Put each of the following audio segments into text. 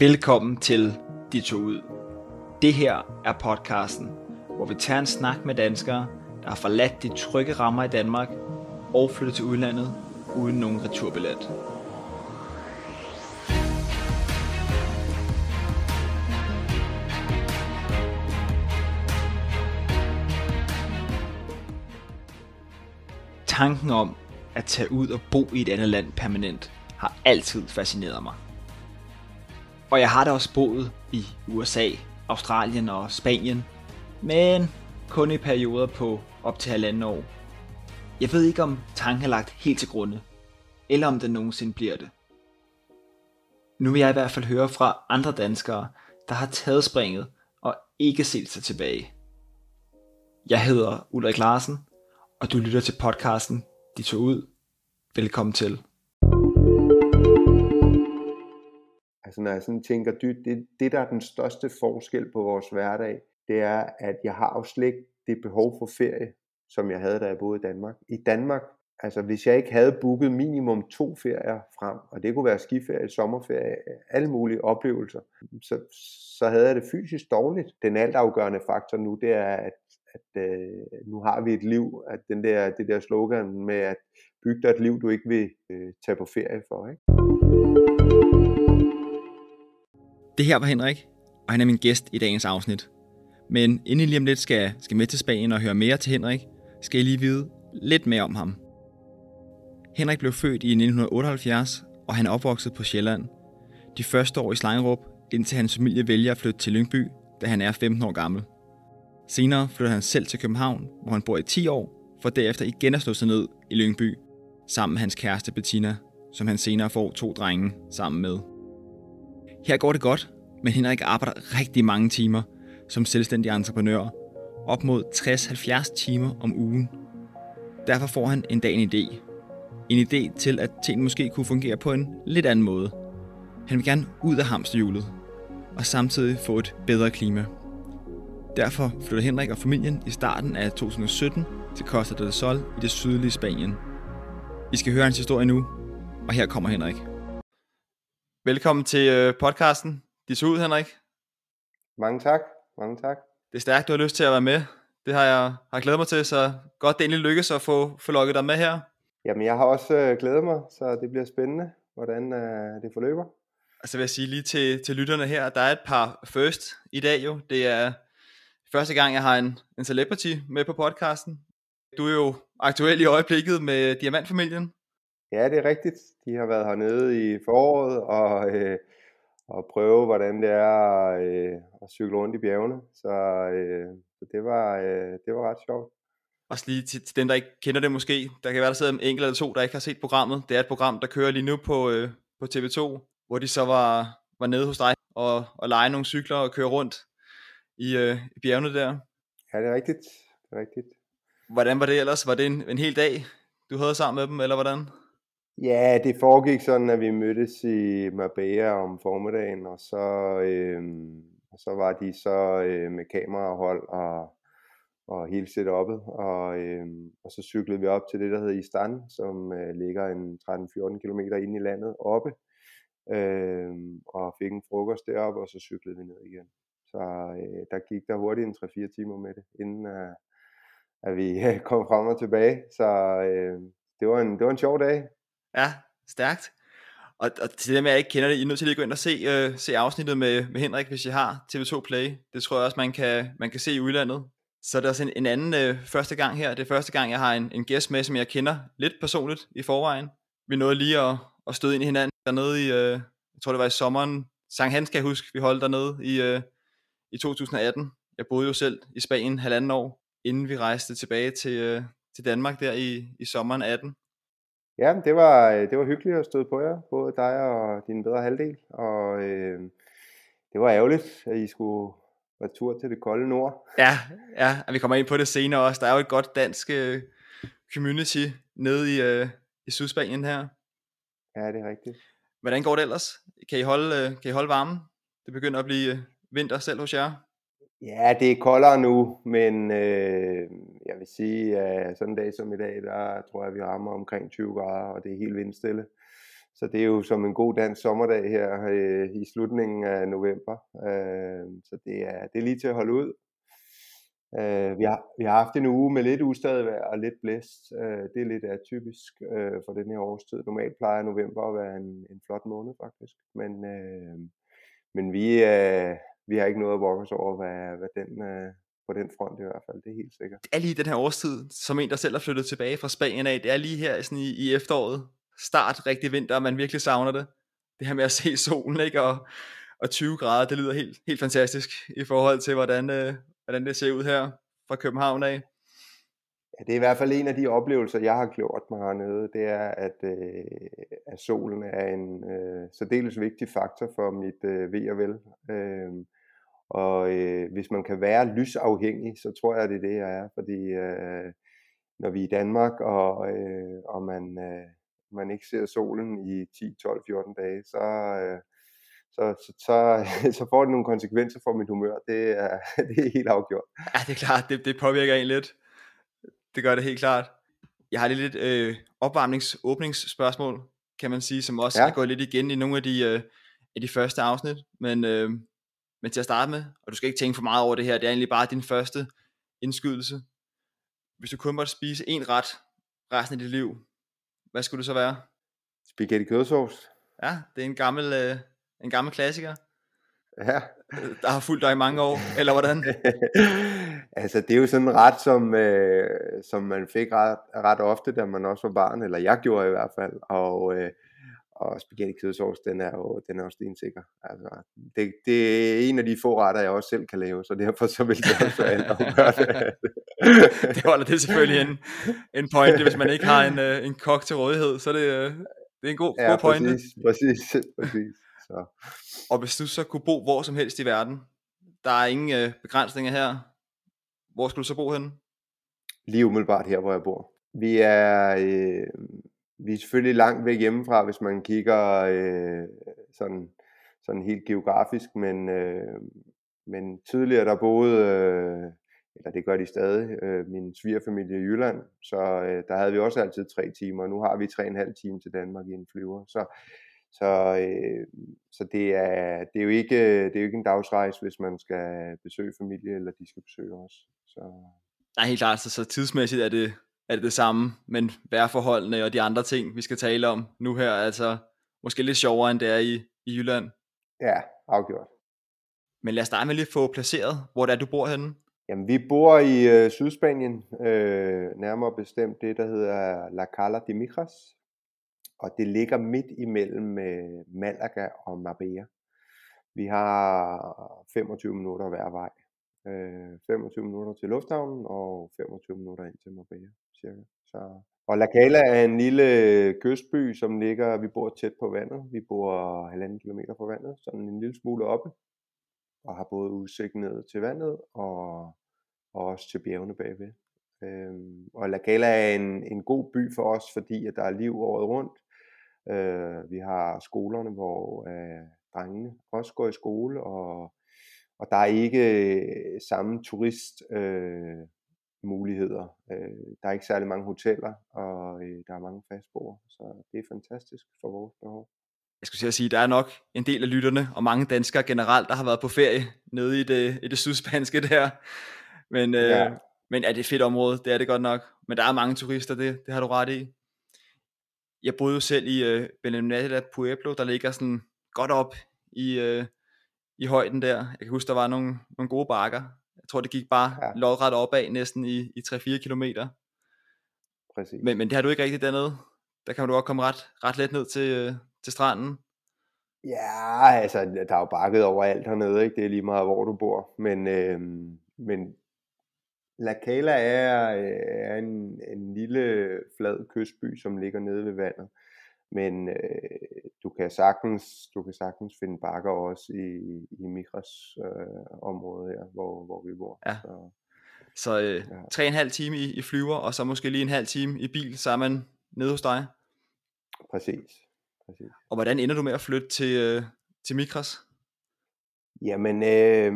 Velkommen til De To Ud. Det her er podcasten, hvor vi tager en snak med danskere, der har forladt de trygge rammer i Danmark og flyttet til udlandet uden nogen returbillet. Tanken om at tage ud og bo i et andet land permanent har altid fascineret mig. Og jeg har da også boet i USA, Australien og Spanien, men kun i perioder på op til halvanden år. Jeg ved ikke om tanken er lagt helt til grunde, eller om den nogensinde bliver det. Nu vil jeg i hvert fald høre fra andre danskere, der har taget springet og ikke set sig tilbage. Jeg hedder Ulrik Larsen, og du lytter til podcasten De tog ud. Velkommen til. Altså når jeg sådan tænker dybt, det, det der er den største forskel på vores hverdag, det er, at jeg har jo slet ikke det behov for ferie, som jeg havde, da jeg boede i Danmark. I Danmark, altså hvis jeg ikke havde booket minimum to ferier frem, og det kunne være skiferie, sommerferie, alle mulige oplevelser, så, så havde jeg det fysisk dårligt. Den altafgørende faktor nu, det er, at, at øh, nu har vi et liv, at den der, det der slogan med at bygge dig et liv, du ikke vil øh, tage på ferie for. Ikke? Det her var Henrik, og han er min gæst i dagens afsnit. Men inden I lige om lidt skal, skal med til Spanien og høre mere til Henrik, skal I lige vide lidt mere om ham. Henrik blev født i 1978, og han er opvokset på Sjælland. De første år i Slangerup, indtil hans familie vælger at flytte til Lyngby, da han er 15 år gammel. Senere flytter han selv til København, hvor han bor i 10 år, for derefter igen at slå sig ned i Lyngby, sammen med hans kæreste Bettina, som han senere får to drenge sammen med. Her går det godt, men Henrik arbejder rigtig mange timer som selvstændig entreprenør, op mod 60-70 timer om ugen. Derfor får han en dag en idé. En idé til, at tingene måske kunne fungere på en lidt anden måde. Han vil gerne ud af hamsterhjulet, og samtidig få et bedre klima. Derfor flytter Henrik og familien i starten af 2017 til Costa del Sol i det sydlige Spanien. I skal høre hans historie nu, og her kommer Henrik. Velkommen til øh, podcasten. De så ud, Henrik. Mange tak. Mange tak. Det er stærkt, du har lyst til at være med. Det har jeg har glædet mig til, så godt det endelig lykkes at få, få lukket dig med her. Jamen, jeg har også øh, glædet mig, så det bliver spændende, hvordan øh, det forløber. Altså vil jeg sige lige til, til lytterne her, der er et par first i dag jo. Det er første gang, jeg har en, en celebrity med på podcasten. Du er jo aktuel i øjeblikket med Diamantfamilien. Ja, det er rigtigt. De har været hernede i foråret og, øh, og prøve, hvordan det er øh, at cykle rundt i bjergene. Så, øh, så det, var, øh, det var ret sjovt. Også lige til, til dem, der ikke kender det måske. Der kan være, der sidder en enkelt eller to, der ikke har set programmet. Det er et program, der kører lige nu på, øh, på TV2, hvor de så var, var nede hos dig og, og lege nogle cykler og køre rundt i, øh, i bjergene der. Ja, det er rigtigt. Det er rigtigt. Hvordan var det ellers? Var det en, en hel dag, du havde sammen med dem, eller hvordan? Ja, det foregik sådan, at vi mødtes i Marbella om formiddagen, og så, øh, og så var de så øh, med kamerahold og, og hele setup'et, og, øh, og så cyklede vi op til det, der hedder Istan, som øh, ligger en 13-14 km inde i landet oppe, øh, og fik en frokost deroppe, og så cyklede vi ned igen. Så øh, der gik der hurtigt en 3-4 timer med det, inden øh, at vi kom frem og tilbage. Så øh, det, var en, det var en sjov dag. Ja, stærkt. Og, og til dem, jeg ikke kender det, I er nødt til lige at gå ind og se, øh, se afsnittet med, med Henrik, hvis I har TV2 Play. Det tror jeg også, man kan, man kan se i udlandet. Så der er også en, en anden øh, første gang her. Det er første gang, jeg har en, en gæst med, som jeg kender lidt personligt i forvejen. Vi nåede lige at, at støde ind i hinanden dernede i, øh, jeg tror det var i sommeren. Sankt Hans kan jeg huske, vi holdt dernede i, øh, i 2018. Jeg boede jo selv i Spanien halvanden år, inden vi rejste tilbage til, øh, til Danmark der i, i sommeren 18. Ja, det var, det var hyggeligt at støde på jer, både dig og din bedre halvdel. Og øh, det var ærgerligt, at I skulle retur til det kolde nord. Ja, ja, og vi kommer ind på det senere også. Der er jo et godt dansk uh, community nede i, uh, i Sydspanien her. Ja, det er rigtigt. Hvordan går det ellers? Kan I holde, uh, kan I holde varmen? Det begynder at blive vinter selv hos jer. Ja, det er koldere nu, men øh, jeg vil sige, at sådan en dag som i dag, der tror jeg, vi rammer omkring 20 grader, og det er helt vindstille. så det er jo som en god dansk sommerdag her øh, i slutningen af november. Øh, så det er, det er lige til at holde ud. Øh, vi, har, vi har haft en uge med lidt ustadig vejr og lidt blæst. Øh, det er lidt atypisk øh, for den her årstid. Normalt plejer november at være en, en flot måned faktisk. Men, øh, men vi, øh, vi har ikke noget at vores over, hvad, hvad den, øh, på den front i hvert fald, det er helt sikkert. Det er lige den her årstid, som en, der selv er flyttet tilbage fra Spanien af, det er lige her sådan i, i efteråret, start rigtig vinter, og man virkelig savner det. Det her med at se solen, ikke? Og, og 20 grader, det lyder helt, helt fantastisk i forhold til, hvordan, øh, hvordan det ser ud her fra København af. Ja, det er i hvert fald en af de oplevelser, jeg har gjort mig hernede, det er, at, øh, at solen er en øh, særdeles vigtig faktor for mit øh, ved og vel. Øh, og øh, hvis man kan være lysafhængig, så tror jeg, det er det, jeg er. Fordi øh, når vi er i Danmark, og, øh, og man, øh, man ikke ser solen i 10, 12, 14 dage, så, øh, så, så, så, så får det nogle konsekvenser for mit humør. Det er, det er helt afgjort. Ja, det er klart. Det, det påvirker en lidt. Det gør det helt klart. Jeg har lidt øh, opvarmnings-åbningsspørgsmål, kan man sige, som også ja. er gået lidt igen i nogle af de, øh, af de første afsnit. Men, øh, men til at starte med, og du skal ikke tænke for meget over det her, det er egentlig bare din første indskydelse. Hvis du kun måtte spise en ret resten af dit liv, hvad skulle det så være? Spaghetti kødsovs. Ja, det er en gammel, øh, en gammel klassiker. Ja. Der har fulgt dig i mange år, eller hvordan? altså, det er jo sådan en ret, som, øh, som man fik ret, ret ofte, da man også var barn, eller jeg gjorde i hvert fald. Og, øh, og spaghetti kødsovs, den er jo, den er jo stensikker. Altså, det, det er en af de få retter, jeg også selv kan lave, så derfor så vil jeg også være det. det holder det selvfølgelig en, en pointe, hvis man ikke har en, øh, en kok til rådighed, så det, øh, det er en god, ja, god pointe. Præcis, præcis, præcis. Så. Og hvis du så kunne bo hvor som helst i verden, der er ingen øh, begrænsninger her, hvor skulle du så bo henne? Lige umiddelbart her, hvor jeg bor. Vi er, øh, vi er selvfølgelig langt væk hjemmefra, hvis man kigger øh, sådan, sådan helt geografisk, men, øh, men tidligere der boede, øh, eller det gør de stadig, øh, min svigerfamilie i Jylland, så øh, der havde vi også altid tre timer, nu har vi tre og en halv time til Danmark i en flyver, så, så, øh, så det, er, det, er jo ikke, det er jo ikke en dagsrejse, hvis man skal besøge familie, eller de skal besøge os. Så. Nej, helt klart, så, så tidsmæssigt er det, er det det samme, men vejrforholdene og de andre ting, vi skal tale om nu her, altså måske lidt sjovere, end det er i, i Jylland. Ja, afgjort. Men lad os starte med lige få placeret, hvor det er, du bor henne. Jamen, vi bor i øh, Sydspanien, øh, nærmere bestemt det, der hedder La Cala de Mijas, og det ligger midt imellem øh, Malaga og Marbella. Vi har 25 minutter hver vej. Øh, 25 minutter til lufthavnen og 25 minutter ind til Marbella cirka. Så, og La Cala er en lille kystby, som ligger, vi bor tæt på vandet. Vi bor halvanden kilometer fra vandet, sådan en lille smule oppe. Og har både udsigt ned til vandet og, og også til bjergene bagved. Øhm, og La Cala er en, en god by for os, fordi at der er liv året rundt. Øh, vi har skolerne, hvor øh, drengene også går i skole, og, og der er ikke samme turist øh, muligheder. Øh, der er ikke særlig mange hoteller, og øh, der er mange fastboere, så det er fantastisk for vores behov. Jeg skulle sige, at der er nok en del af lytterne, og mange danskere generelt, der har været på ferie nede i det, i det sydspanske der. Men, øh, ja. men er det et fedt område? Det er det godt nok. Men der er mange turister, det, det har du ret i. Jeg boede jo selv i øh, Benalmádena Pueblo, der ligger sådan godt op i, øh, i højden der. Jeg kan huske, der var nogle, nogle gode bakker, jeg tror, det gik bare ja. lodret opad næsten i, i 3-4 kilometer. Præcis. Men, men det har du ikke rigtigt dernede. Der kan du også komme ret, ret let ned til, øh, til stranden. Ja, altså, der er jo bakket overalt hernede, ikke? Det er lige meget, hvor du bor. Men, øh, men La Cala er, øh, er en, en lille flad kystby, som ligger nede ved vandet. Men øh, du kan sagtens du kan sagtens finde bakker også i, i Migras øh, område her, hvor, hvor vi bor. Ja. Så, så øh, ja. tre og en halv time i, i flyver, og så måske lige en halv time i bil, så er man nede hos dig. Præcis. Præcis. Og hvordan ender du med at flytte til, øh, til Migras? Jamen, øh,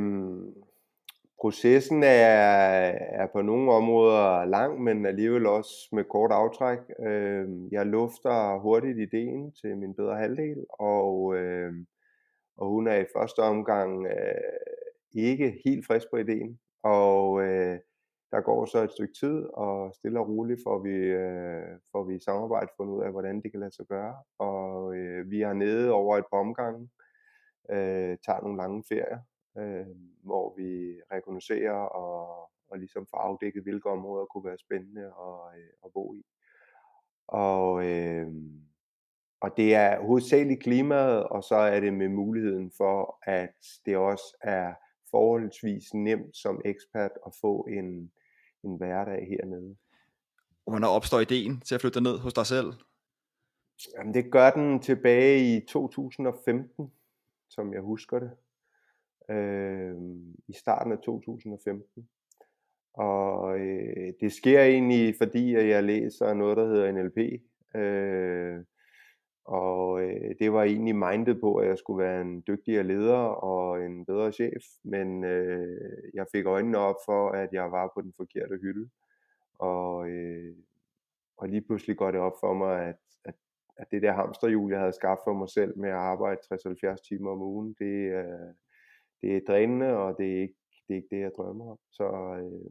processen er, er på nogle områder lang, men alligevel også med kort aftræk. Øh, jeg lufter hurtigt ideen til min bedre halvdel, og, øh, og hun er i første omgang øh, ikke helt frisk på ideen. Og øh, der går så et stykke tid, og stille og roligt får vi, øh, får vi i samarbejde fundet ud af, hvordan det kan lade sig gøre. Og øh, vi er nede over et par omgange, øh, tager nogle lange ferier, øh, hvor vi rekognoserer og, og ligesom får afdækket, hvilke områder kunne være spændende at, øh, at bo i. Og, øh, og det er hovedsageligt klimaet, og så er det med muligheden for, at det også er forholdsvis nemt som ekspert at få en, en hverdag hernede. Hvornår opstår ideen til at flytte ned hos dig selv? Jamen, det gør den tilbage i 2015, som jeg husker det. Øh, I starten af 2015. Og øh, det sker egentlig, fordi at jeg læser noget, der hedder NLP. Øh, og øh, det var egentlig mindet på, at jeg skulle være en dygtigere leder og en bedre chef, men øh, jeg fik øjnene op for, at jeg var på den forkerte hylde. Og, øh, og lige pludselig går det op for mig, at, at, at det der hamsterhjul, jeg havde skabt for mig selv med at arbejde 60-70 timer om ugen, det, øh, det er drænende, og det er ikke det, er ikke det jeg drømmer om. Så, øh,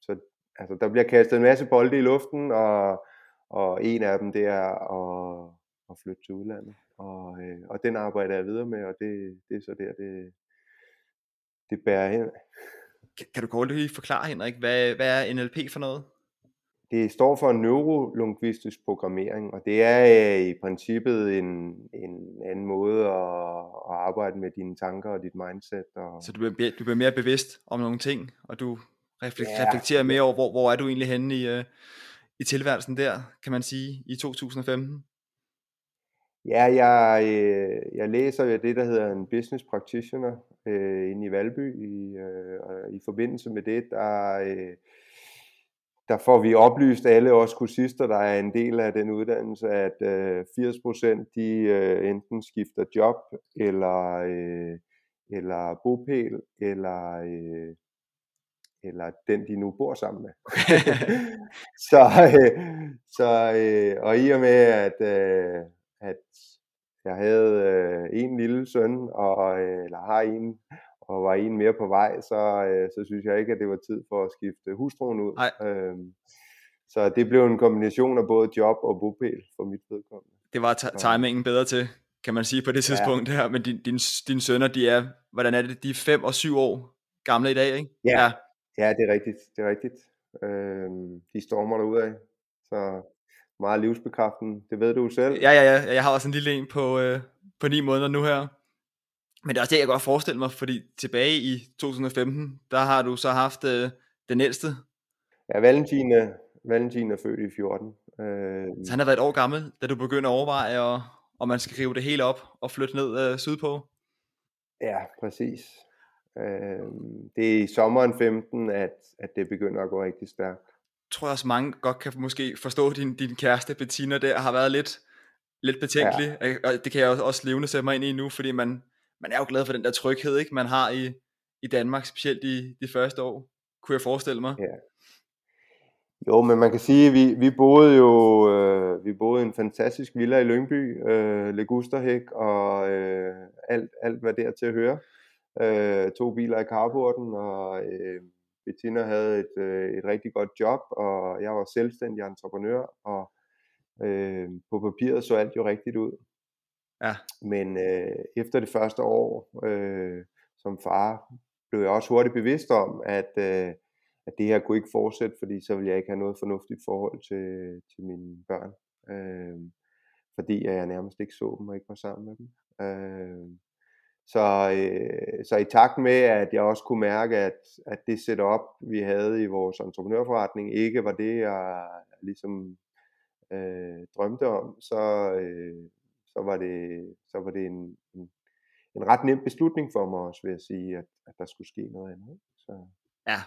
så altså, der bliver kastet en masse bolde i luften, og og en af dem, det er at, at flytte til udlandet. Og, øh, og den arbejder jeg videre med, og det, det er så der, det, det bærer hen. Kan du kort lige forklare, Henrik, hvad, hvad er NLP for noget? Det står for neurolingvistisk programmering, og det er øh, i princippet en, en anden måde at, at arbejde med dine tanker og dit mindset. Og... Så du bliver, du bliver mere bevidst om nogle ting, og du reflekterer ja. mere over, hvor, hvor er du egentlig henne i, øh, i tilværelsen der, kan man sige, i 2015? Ja, jeg, øh, jeg læser jo det, der hedder en business practitioner øh, inde i Valby. I, øh, og I forbindelse med det, der, øh, der får vi oplyst alle os kursister, der er en del af den uddannelse, at øh, 80% de øh, enten skifter job, eller, øh, eller bopæl, eller øh, eller den de nu bor sammen med. så øh, så øh, og i og med at øh, at jeg havde øh, en lille søn og øh, eller har en og var en mere på vej, så øh, så synes jeg ikke at det var tid for at skifte hustruen ud. Øhm, så det blev en kombination af både job og bopæl for mit vedkommende. Det var timingen bedre til, kan man sige på det tidspunkt ja. her, men din, din, dine sønner, de er, hvordan er det, de er 5 og 7 år gamle i dag, ikke? Ja, ja. Ja, det er rigtigt. Det er rigtigt. Øh, de stormer ud af. Så meget livsbekræftende. Det ved du selv. Ja, ja, ja. Jeg har også en lille en på, øh, på 9 måneder nu her. Men det er også det, jeg godt forestille mig, fordi tilbage i 2015, der har du så haft øh, den ældste. Ja, Valentin, Valentin er født i 14. Øh, så han har været et år gammel, da du begynder at overveje, og, om man skal rive det hele op og flytte ned øh, sydpå. Ja, præcis. Øh, det er i sommeren 15, at, at det begynder at gå rigtig stærkt. Jeg tror også mange godt kan måske forstå, din, din kæreste Bettina der har været lidt, lidt betænkelig, ja. og det kan jeg også levende sætte mig ind i nu, fordi man, man er jo glad for den der tryghed, ikke man har i, i Danmark, specielt i de første år, kunne jeg forestille mig. Ja. Jo, men man kan sige, at vi, vi boede jo øh, vi boede i en fantastisk villa i Lyngby, øh, Legusterhæk og øh, alt, alt hvad der til at høre øh, to biler i carporten, og øh, Bettina havde et, øh, et rigtig godt job, og jeg var selvstændig entreprenør, og øh, på papiret så alt jo rigtigt ud. Ja. Men øh, efter det første år øh, som far, blev jeg også hurtigt bevidst om, at, øh, at det her kunne ikke fortsætte, fordi så ville jeg ikke have noget fornuftigt forhold til, til mine børn. Øh, fordi jeg nærmest ikke så dem og ikke var sammen med dem. Øh, så, øh, så i takt med, at jeg også kunne mærke, at, at det setup, vi havde i vores entreprenørforretning, ikke var det, jeg ligesom øh, drømte om, så, øh, så var det, så var det en, en, en ret nem beslutning for mig også, vil jeg sige, at, at der skulle ske noget andet. Så. Ja,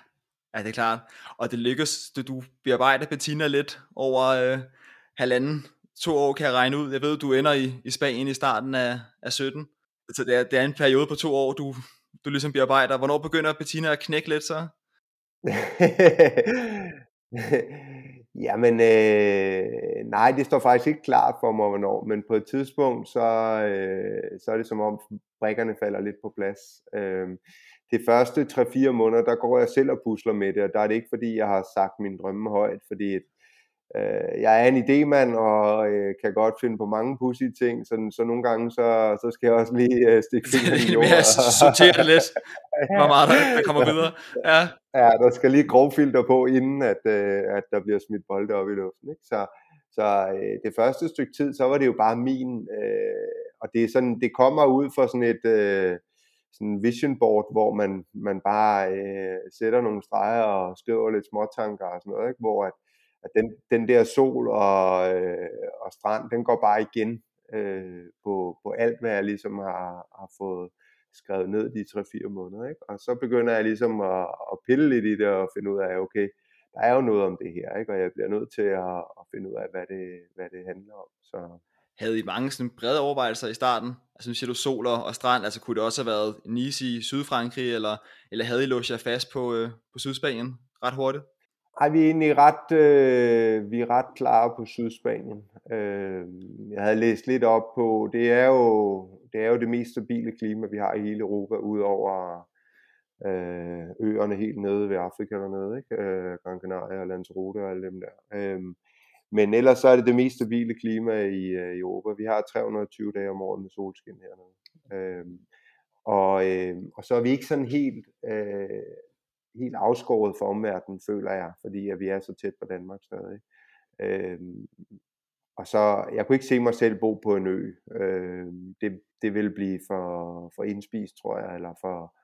ja, det er klart. Og det lykkedes, du, du bearbejder Bettina lidt over øh, halvanden, to år, kan jeg regne ud. Jeg ved, du ender i, i Spanien i starten af, af 17 så det er, det er en periode på to år, du du ligesom bearbejder. Hvornår begynder Bettina at knække lidt så? Jamen, øh, nej, det står faktisk ikke klart for mig, hvornår, men på et tidspunkt, så, øh, så er det som om brækkerne falder lidt på plads. Øh, det første 3-4 måneder, der går jeg selv og pusler med det, og der er det ikke fordi, jeg har sagt min drømme højt, fordi øh, jeg er en idémand, og øh, kan godt finde på mange pudsige ting, så, så nogle gange, så, så skal jeg også lige øh, stikke fingeren i jorden. sortere det lidt, hvor meget der, der kommer videre. Ja. ja, der skal lige grovfilter på, inden at, øh, at der bliver smidt bolde op i luften. Ikke? Så, så øh, det første stykke tid, så var det jo bare min, øh, og det er sådan, det kommer ud for sådan et... Øh, sådan vision board, hvor man, man bare øh, sætter nogle streger og skriver lidt småtanker og sådan noget, ikke? hvor at, at den, den der sol og, øh, og strand, den går bare igen øh, på, på alt, hvad jeg ligesom har, har fået skrevet ned de 3-4 måneder. Ikke? Og så begynder jeg ligesom at, at pille lidt i det og finde ud af, okay, der er jo noget om det her, ikke? og jeg bliver nødt til at, at finde ud af, hvad det, hvad det handler om. Så, havde I mange sådan brede overvejelser i starten? Altså nu siger du sol og strand, altså kunne det også have været Nice i Sydfrankrig, eller, eller havde I låst jer fast på, øh, på Sydspanien ret hurtigt? Ej, vi er egentlig ret, øh, vi er ret klare på Sydspanien. Øh, jeg havde læst lidt op på, det er jo det, er jo det mest stabile klima, vi har i hele Europa, udover øh, øerne helt nede ved Afrika dernede, ikke? Øh, Gran Canaria og Lanzarote og alle dem der. Øh, men ellers så er det det mest stabile klima i, øh, i Europa. Vi har 320 dage om året med solskin hernede. Øh, og, øh, og så er vi ikke sådan helt, øh, helt afskåret for omverdenen, føler jeg, fordi at vi er så tæt på Danmark stadig. Øhm, og så, jeg kunne ikke se mig selv bo på en ø. Øhm, det, det ville blive for, for indspist, tror jeg, eller for,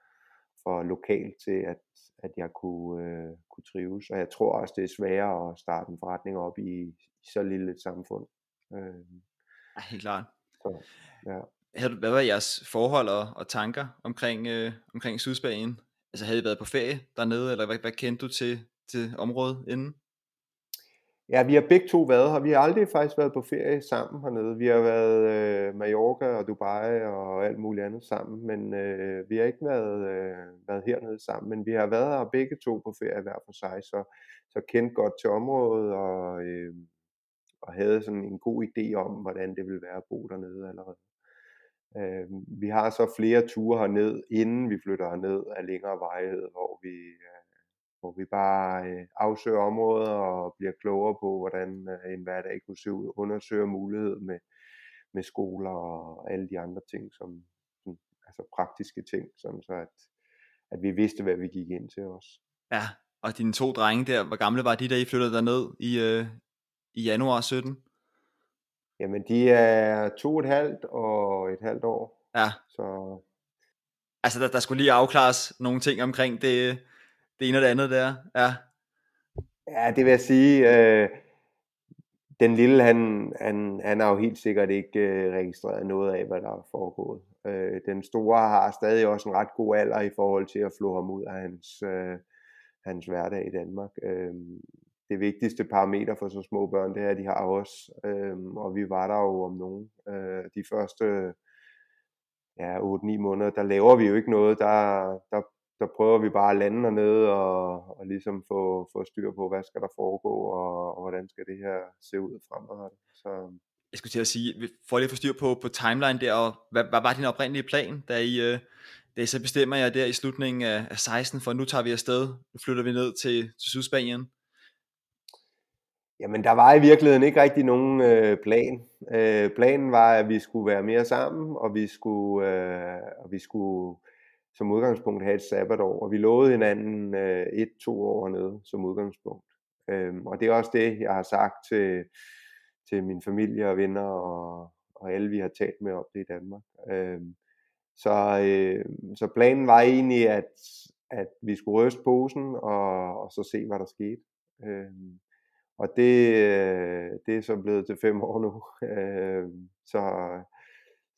for lokalt til, at, at jeg kunne, øh, kunne trives. Og jeg tror også, det er sværere at starte en forretning op i, i så lille et samfund. Øh, ja, helt klart. Så, ja. Hvad var jeres forhold og, og tanker omkring, øh, omkring Sydspanien? Altså havde I været på ferie dernede, eller hvad, hvad kendte du til, til området inden? Ja, vi har begge to været her. Vi har aldrig faktisk været på ferie sammen hernede. Vi har været øh, Mallorca og Dubai og alt muligt andet sammen, men øh, vi har ikke været, øh, været hernede sammen. Men vi har været her begge to på ferie hver for sig, så, så kendt godt til området og, øh, og havde sådan en god idé om, hvordan det ville være at bo dernede allerede. Øh, vi har så flere ture herned, inden vi flytter herned af længere vejhed, hvor vi øh, hvor vi bare øh, afsøger områder og bliver klogere på, hvordan øh, en hverdag kunne se ud, undersøger mulighed med, med skoler og alle de andre ting, som, som altså praktiske ting, sådan så at, at vi vidste, hvad vi gik ind til os. Ja, og dine to drenge der, hvor gamle var de, da I flyttede derned i, øh, i januar 17? Jamen, de er to og et halvt og et halvt år. Ja. Så... Altså, der, der skulle lige afklares nogle ting omkring det, det ene og det andet der. Ja, ja det vil jeg sige. Øh, den lille, han, han, han har jo helt sikkert ikke øh, registreret noget af, hvad der er foregået. Øh, den store har stadig også en ret god alder i forhold til at flå ham ud af hans, øh, hans hverdag i Danmark. Øh, det vigtigste parameter for så små børn, det er, at de har os, Øhm, og vi var der jo om nogen. Øh, de første ja, 8-9 måneder, der laver vi jo ikke noget, der, der der prøver vi bare at lande dernede og, og ligesom få, få styr på, hvad skal der foregå, og, og hvordan skal det her se ud fremadrettet. Så, jeg skulle til at sige, for lige at få styr på, på timeline der, og hvad, hvad var din oprindelige plan, da I, øh, da I så bestemmer jer der i slutningen af, af 16, for nu tager vi afsted, nu flytter vi ned til, til Sydspanien? Jamen, der var i virkeligheden ikke rigtig nogen øh, plan. Øh, planen var, at vi skulle være mere sammen, og vi skulle, øh, og vi skulle som udgangspunkt have et sabbatår, og vi lovede hinanden øh, et, to år hernede som udgangspunkt. Øh, og det er også det, jeg har sagt til, til min familie og venner og, og alle, vi har talt med om det i Danmark. Øh, så, øh, så planen var egentlig, at, at vi skulle ryste posen og, og så se, hvad der skete. Øh, og det, øh, det er så blevet til fem år nu. Øhm, så,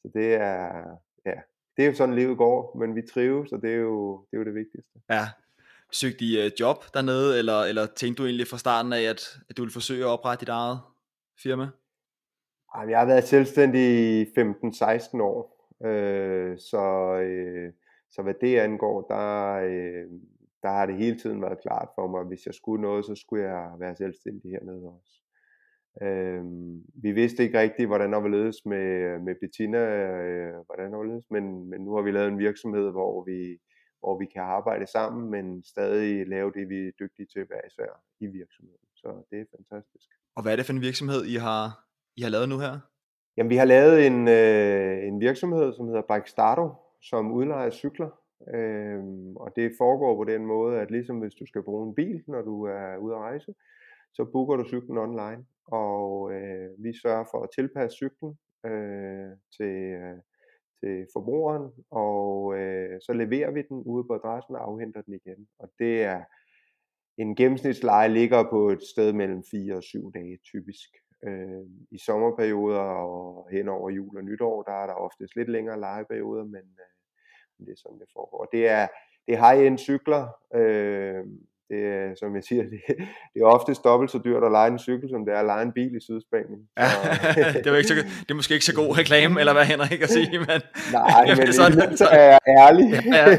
så det er, ja, det er jo sådan livet går, men vi trives, og det er jo det, er jo det vigtigste. Ja. Søgte I uh, job dernede, eller, eller tænkte du egentlig fra starten af, at, at du ville forsøge at oprette dit eget firma? Jeg har været selvstændig i 15-16 år, øh, så, øh, så hvad det angår, der, øh, der har det hele tiden været klart for mig, at hvis jeg skulle noget, så skulle jeg være selvstændig hernede også. Øhm, vi vidste ikke rigtigt, hvordan der var ledes med, med Bettina, øh, hvordan der var ledes, men, men nu har vi lavet en virksomhed, hvor vi, hvor vi kan arbejde sammen, men stadig lave det, vi er dygtige til hver især i virksomheden. Så det er fantastisk. Og hvad er det for en virksomhed, I har, I har lavet nu her? Jamen, vi har lavet en, øh, en virksomhed, som hedder Bike Starto, som udlejer cykler. Øhm, og det foregår på den måde, at ligesom hvis du skal bruge en bil, når du er ude at rejse, så booker du cyklen online, og øh, vi sørger for at tilpasse cyklen øh, til, øh, til forbrugeren, og øh, så leverer vi den ude på adressen og afhenter den igen. Og det er en gennemsnitsleje ligger på et sted mellem 4 og 7 dage typisk. Øh, I sommerperioder og hen over jul og nytår, der er der oftest lidt længere lejeperioder, men øh, det er sådan, det foregår. Det er, det er high-end cykler, øh, det er, som jeg siger, det, det er oftest dobbelt så dyrt at lege en cykel, som det er at lege en bil i Sydspanien. Ja, det, er ikke så, det er måske ikke så god reklame, eller hvad Henrik kan sige, men... Nej, men sådan, så er jeg ærlig. ja, ja.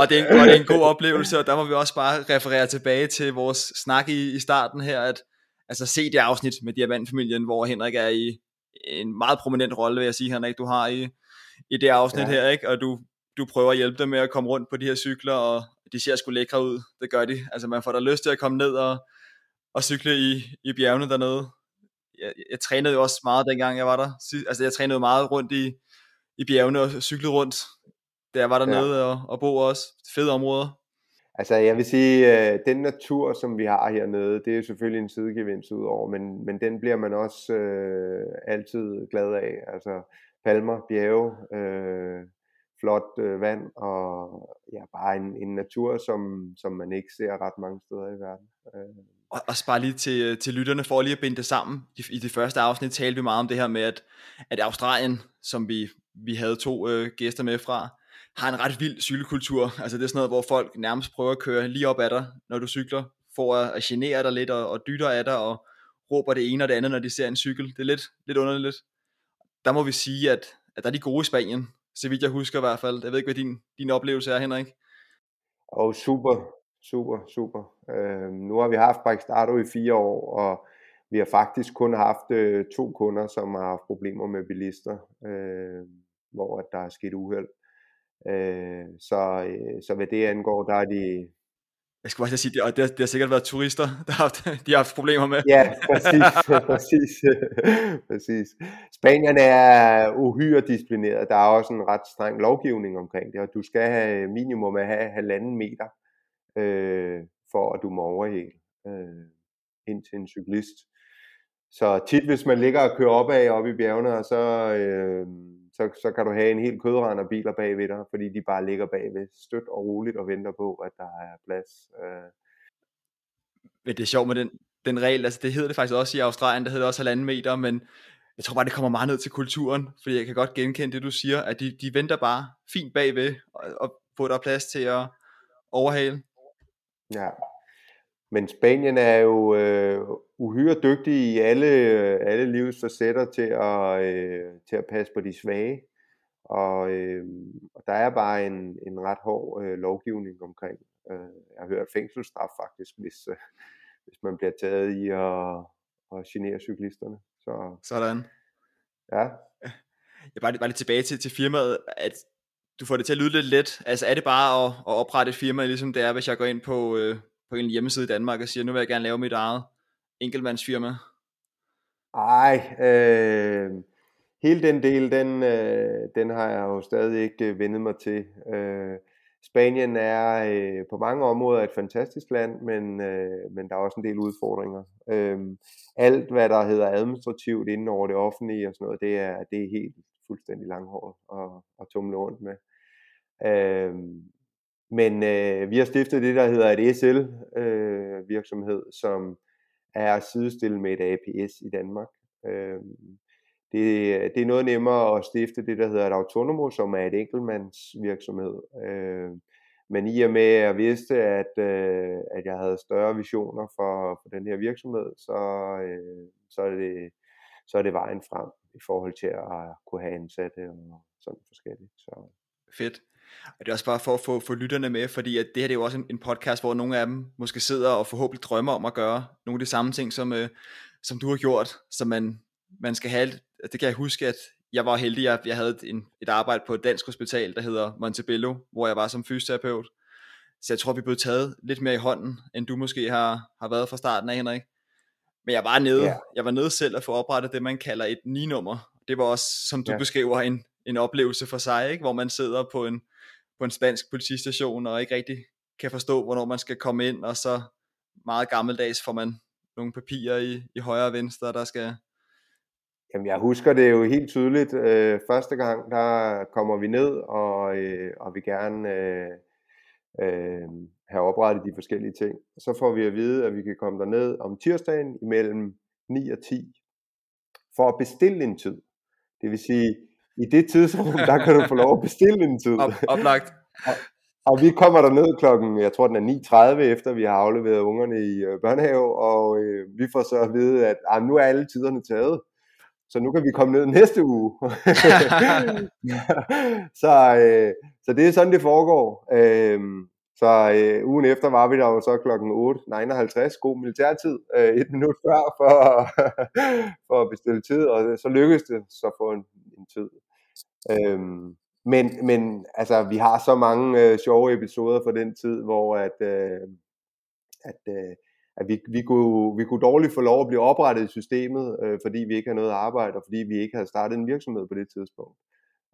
Og, det er en, og det er en god oplevelse, og der må vi også bare referere tilbage til vores snak i, i starten her, at altså se det afsnit med Diamantfamilien, hvor Henrik er i en meget prominent rolle, vil jeg sige, Henrik, du har i, i det afsnit ja. her, ikke? og du, du prøver at hjælpe dem med at komme rundt på de her cykler, og de ser sgu lækre ud, det gør de. Altså man får da lyst til at komme ned og, og cykle i, i bjergene dernede. Jeg, jeg trænede jo også meget dengang jeg var der. Altså jeg trænede meget rundt i, i bjergene og cyklede rundt, da jeg var dernede ja. og, og bo også. Fede områder. Altså jeg vil sige, øh, den natur, som vi har hernede, det er selvfølgelig en sidegevinst udover, men, men den bliver man også øh, altid glad af. Altså palmer, bjerge, øh, flot øh, vand og ja, bare en, en natur, som, som man ikke ser ret mange steder i verden. Øh. Og, og bare lige til, øh, til lytterne, for lige at binde det sammen. I, I det første afsnit talte vi meget om det her med, at, at Australien, som vi, vi havde to øh, gæster med fra, har en ret vild cykelkultur. Altså det er sådan noget, hvor folk nærmest prøver at køre lige op ad dig, når du cykler, for at, at genere dig lidt og, og dytter af dig, og råber det ene og det andet, når de ser en cykel. Det er lidt, lidt underligt. Der må vi sige, at, at der er de gode i Spanien, så vidt jeg husker i hvert fald. Jeg ved ikke, hvad din, din oplevelse er, Henrik. Og oh, super, super, super. Øh, nu har vi haft Brextardo i fire år, og vi har faktisk kun haft øh, to kunder, som har haft problemer med bilister, øh, hvor der er sket uheld. Øh, så, øh, så hvad det angår, der er de, jeg skal bare sige, det, det, har, det har sikkert været turister, der har haft, de har haft problemer med. Ja, præcis, præcis, præcis. Spanierne er uhyre disciplineret. Der er også en ret streng lovgivning omkring det, og du skal have minimum at have halvanden meter, øh, for at du må overhale øh, ind til en cyklist. Så tit, hvis man ligger og kører opad op i bjergene, og så, øh, så, så kan du have en helt kødrand af biler bagved dig, fordi de bare ligger bagved stødt og roligt og venter på, at der er plads. Øh. Men det er sjovt med den, den regel, altså det hedder det faktisk også i Australien, det hedder også halvanden meter, men jeg tror bare, det kommer meget ned til kulturen, fordi jeg kan godt genkende det, du siger, at de, de venter bare fint bagved, og, og få der plads til at overhale. Ja, men Spanien er jo øh, uhyre dygtig i alle, alle livets facetter til at, øh, til at passe på de svage. Og, øh, og der er bare en, en ret hård øh, lovgivning omkring. Øh, jeg har hørt fængselsstraf faktisk, hvis, øh, hvis man bliver taget i at, at genere cyklisterne. Så, Sådan. Ja. Jeg bare, bare lidt tilbage til, til firmaet, at du får det til at lyde lidt let. Altså er det bare at, at oprette et firma, ligesom det er, hvis jeg går ind på, øh, på en hjemmeside i Danmark og siger, nu vil jeg gerne lave mit eget enkeltmandsfirma? Ej, øh, hele den del, den, øh, den har jeg jo stadig ikke øh, vendet mig til. Øh, Spanien er øh, på mange områder et fantastisk land, men, øh, men der er også en del udfordringer. Øh, alt, hvad der hedder administrativt inden over det offentlige og sådan noget, det er, det er helt fuldstændig langhåret at, at tumle rundt med. Øh, men øh, vi har stiftet det, der hedder et SL-virksomhed, øh, som er sidestillet med et APS i Danmark. Øh, det, det er noget nemmere at stifte det, der hedder et autonomo, som er et enkeltmandsvirksomhed. Øh, men i og med, at jeg vidste, at, øh, at jeg havde større visioner for, for den her virksomhed, så, øh, så, er det, så er det vejen frem i forhold til at kunne have ansatte og sådan forskelligt. Så. Fedt. Og det er også bare for at få, få lytterne med, fordi at det her det er jo også en, en podcast, hvor nogle af dem måske sidder og forhåbentlig drømmer om at gøre nogle af de samme ting, som, øh, som du har gjort, så man, man skal have, det kan jeg huske, at jeg var heldig, at jeg havde en, et arbejde på et dansk hospital, der hedder Montebello, hvor jeg var som fysioterapeut. Så jeg tror, vi blev taget lidt mere i hånden, end du måske har, har været fra starten af, Henrik. Men jeg var nede, yeah. jeg var nede selv at få oprettet det, man kalder et ni-nummer. Det var også, som du yeah. beskriver, en, en oplevelse for sig, ikke? hvor man sidder på en, på en spansk politistation, og ikke rigtig kan forstå, hvornår man skal komme ind, og så meget gammeldags får man nogle papirer i, i højre og venstre, der skal... Jamen, jeg husker det jo helt tydeligt. Øh, første gang, der kommer vi ned, og, øh, og vi gerne øh, øh, have oprettet de forskellige ting. Så får vi at vide, at vi kan komme derned om tirsdagen imellem 9 og 10 for at bestille en tid. Det vil sige, i det tidsrum, der kan du få lov at bestille en tid. Op, oplagt. og, og vi kommer der ned klokken, jeg tror den er 9.30, efter vi har afleveret ungerne i øh, børnehave, og øh, vi får så at vide, at ah, nu er alle tiderne taget. Så nu kan vi komme ned næste uge. så, øh, så det er sådan, det foregår. Øh, så øh, ugen efter var vi der jo så klokken 8.59, god militærtid, øh, et minut før for, for at bestille tid, og så lykkedes det så få en, en tid. Øhm, men, men altså, vi har så mange øh, sjove episoder fra den tid, hvor at, øh, at, øh, at vi, vi, kunne, vi kunne dårligt få lov at blive oprettet i systemet, øh, fordi vi ikke havde noget arbejde, og fordi vi ikke havde startet en virksomhed på det tidspunkt.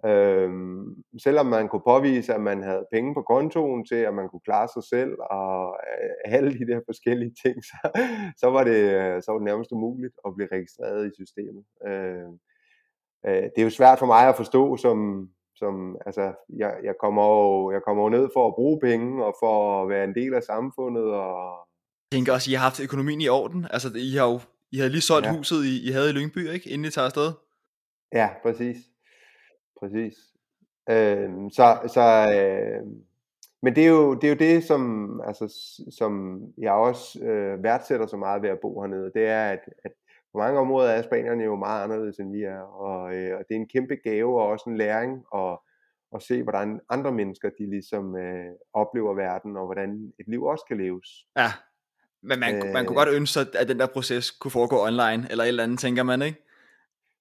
Øhm, selvom man kunne påvise, at man havde penge på kontoen til, at man kunne klare sig selv, og øh, alle de der forskellige ting, så, så, var, det, øh, så var det nærmest umuligt at blive registreret i systemet. Øh, øh, det er jo svært for mig at forstå, som, som altså, jeg, jeg, kommer jo, jeg kommer jo ned for at bruge penge, og for at være en del af samfundet. Og... Jeg tænker også, I har haft økonomien i orden. Altså, I har jo I havde lige solgt ja. huset, I, I havde i Lyngby, ikke? Inden I tager afsted. Ja, præcis præcis. Øh, så, så øh, men det er, jo, det er jo det, som, altså, som jeg også øh, værdsætter så meget ved at bo hernede. Det er, at, at på mange områder er spanierne jo meget anderledes, end vi er. Og, øh, og det er en kæmpe gave og også en læring at, at se, hvordan andre mennesker de ligesom øh, oplever verden, og hvordan et liv også kan leves. Ja, men man, øh, man kunne godt ønske sig, at den der proces kunne foregå online, eller et eller andet, tænker man, ikke?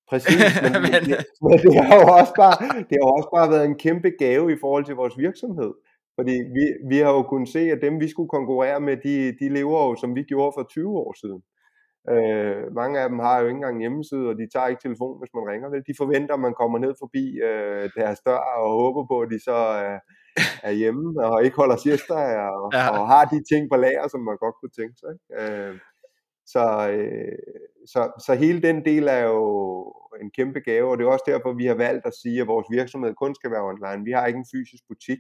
Præcis, men, men, det, men det, har jo også bare, det har også bare været en kæmpe gave i forhold til vores virksomhed. Fordi vi, vi har jo kunnet se, at dem vi skulle konkurrere med, de, de lever jo som vi gjorde for 20 år siden. Øh, mange af dem har jo ikke engang hjemmeside, og de tager ikke telefon, hvis man ringer. Vel? De forventer, at man kommer ned forbi øh, deres dør og håber på, at de så er, er hjemme og ikke holder siesta og, ja. og har de ting på lager, som man godt kunne tænke sig. Øh, så, øh, så, så hele den del er jo en kæmpe gave, og det er også derfor, vi har valgt at sige, at vores virksomhed kun skal være online. Vi har ikke en fysisk butik.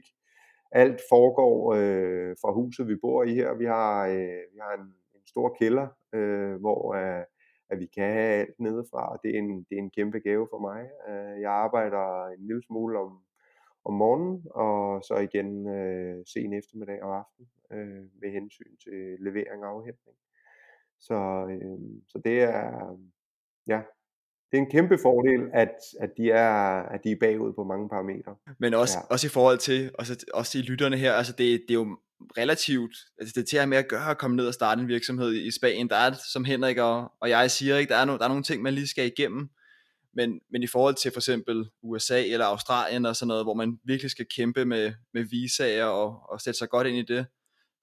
Alt foregår øh, fra huset, vi bor i her. Vi har, øh, vi har en, en stor kælder, øh, hvor øh, at vi kan have alt nedefra, og det er en, det er en kæmpe gave for mig. Øh, jeg arbejder en lille smule om, om morgenen, og så igen øh, sen eftermiddag og aften øh, med hensyn til levering og afhentning. Så, øh, så det er, ja, det er en kæmpe fordel, at, at, de er, at de er bagud på mange parametre. Men også, ja. også i forhold til, også, også i lytterne her, altså det, det er jo relativt, altså det er til med at gøre at komme ned og starte en virksomhed i Spanien. Der er, som Henrik og, og jeg siger, ikke, der, er no, der er nogle ting, man lige skal igennem. Men, men i forhold til for eksempel USA eller Australien og sådan noget, hvor man virkelig skal kæmpe med, med visager og, og sætte sig godt ind i det,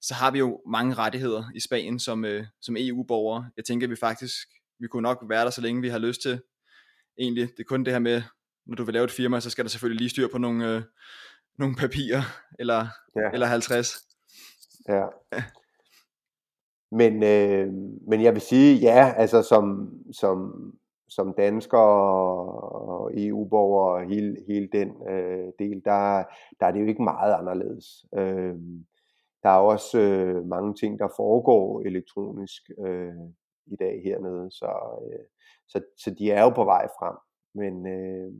så har vi jo mange rettigheder i Spanien som, øh, som EU-borgere. Jeg tænker, at vi faktisk, vi kunne nok være der, så længe vi har lyst til. Egentlig, det er kun det her med, når du vil lave et firma, så skal der selvfølgelig lige styr på nogle, øh, nogle papirer, eller, ja. eller 50. Ja. Men, øh, men jeg vil sige, ja, altså som, som, som dansker og EU-borger og hele, hele den øh, del, der, der er det jo ikke meget anderledes. Øh, der er også øh, mange ting, der foregår elektronisk øh, i dag hernede, så, øh, så, så de er jo på vej frem. Men øh,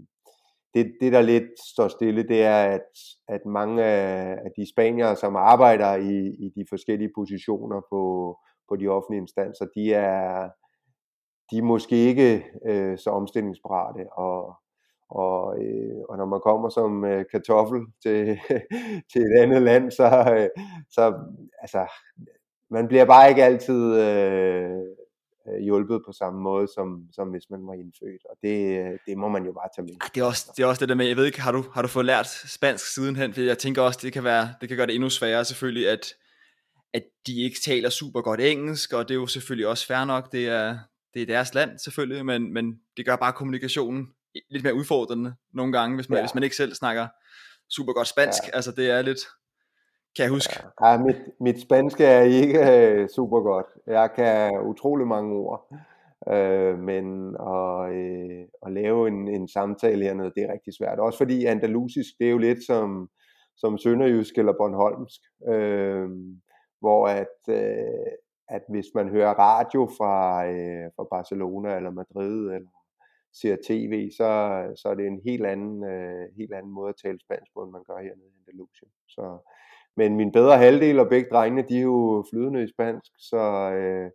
det, det, der lidt står stille, det er, at, at mange af de spaniere, som arbejder i, i de forskellige positioner på, på de offentlige instanser, de er, de er måske ikke øh, så omstillingsparate, og, og, øh, og når man kommer som øh, kartoffel til, til et andet land, så, øh, så altså, man bliver bare ikke altid øh, øh, hjulpet på samme måde, som, som hvis man var indfødt, og det, det må man jo bare tage med. Det er, også, det er også det der med, jeg ved ikke, har du, har du fået lært spansk sidenhen? For jeg tænker også, det kan, være, det kan gøre det endnu sværere selvfølgelig, at, at de ikke taler super godt engelsk, og det er jo selvfølgelig også fair nok, det er, det er deres land selvfølgelig, men, men det gør bare kommunikationen lidt mere udfordrende nogle gange, hvis man, ja. hvis man ikke selv snakker super godt spansk. Ja. Altså det er lidt, kan jeg huske. Ja, mit, mit spanske er ikke øh, super godt. Jeg kan utrolig mange ord. øh, men at, øh, at lave en, en samtale hernede, det er rigtig svært. Også fordi andalusisk, det er jo lidt som, som sønderjysk eller bornholmsk. øh, hvor at, øh, at hvis man hører radio fra, øh, fra Barcelona eller Madrid eller ser tv, så, så er det en helt anden, øh, helt anden måde at tale spansk på, end man gør hernede i Andalusien. Så, men min bedre halvdel og begge drengene, de er jo flydende i spansk, så, øh,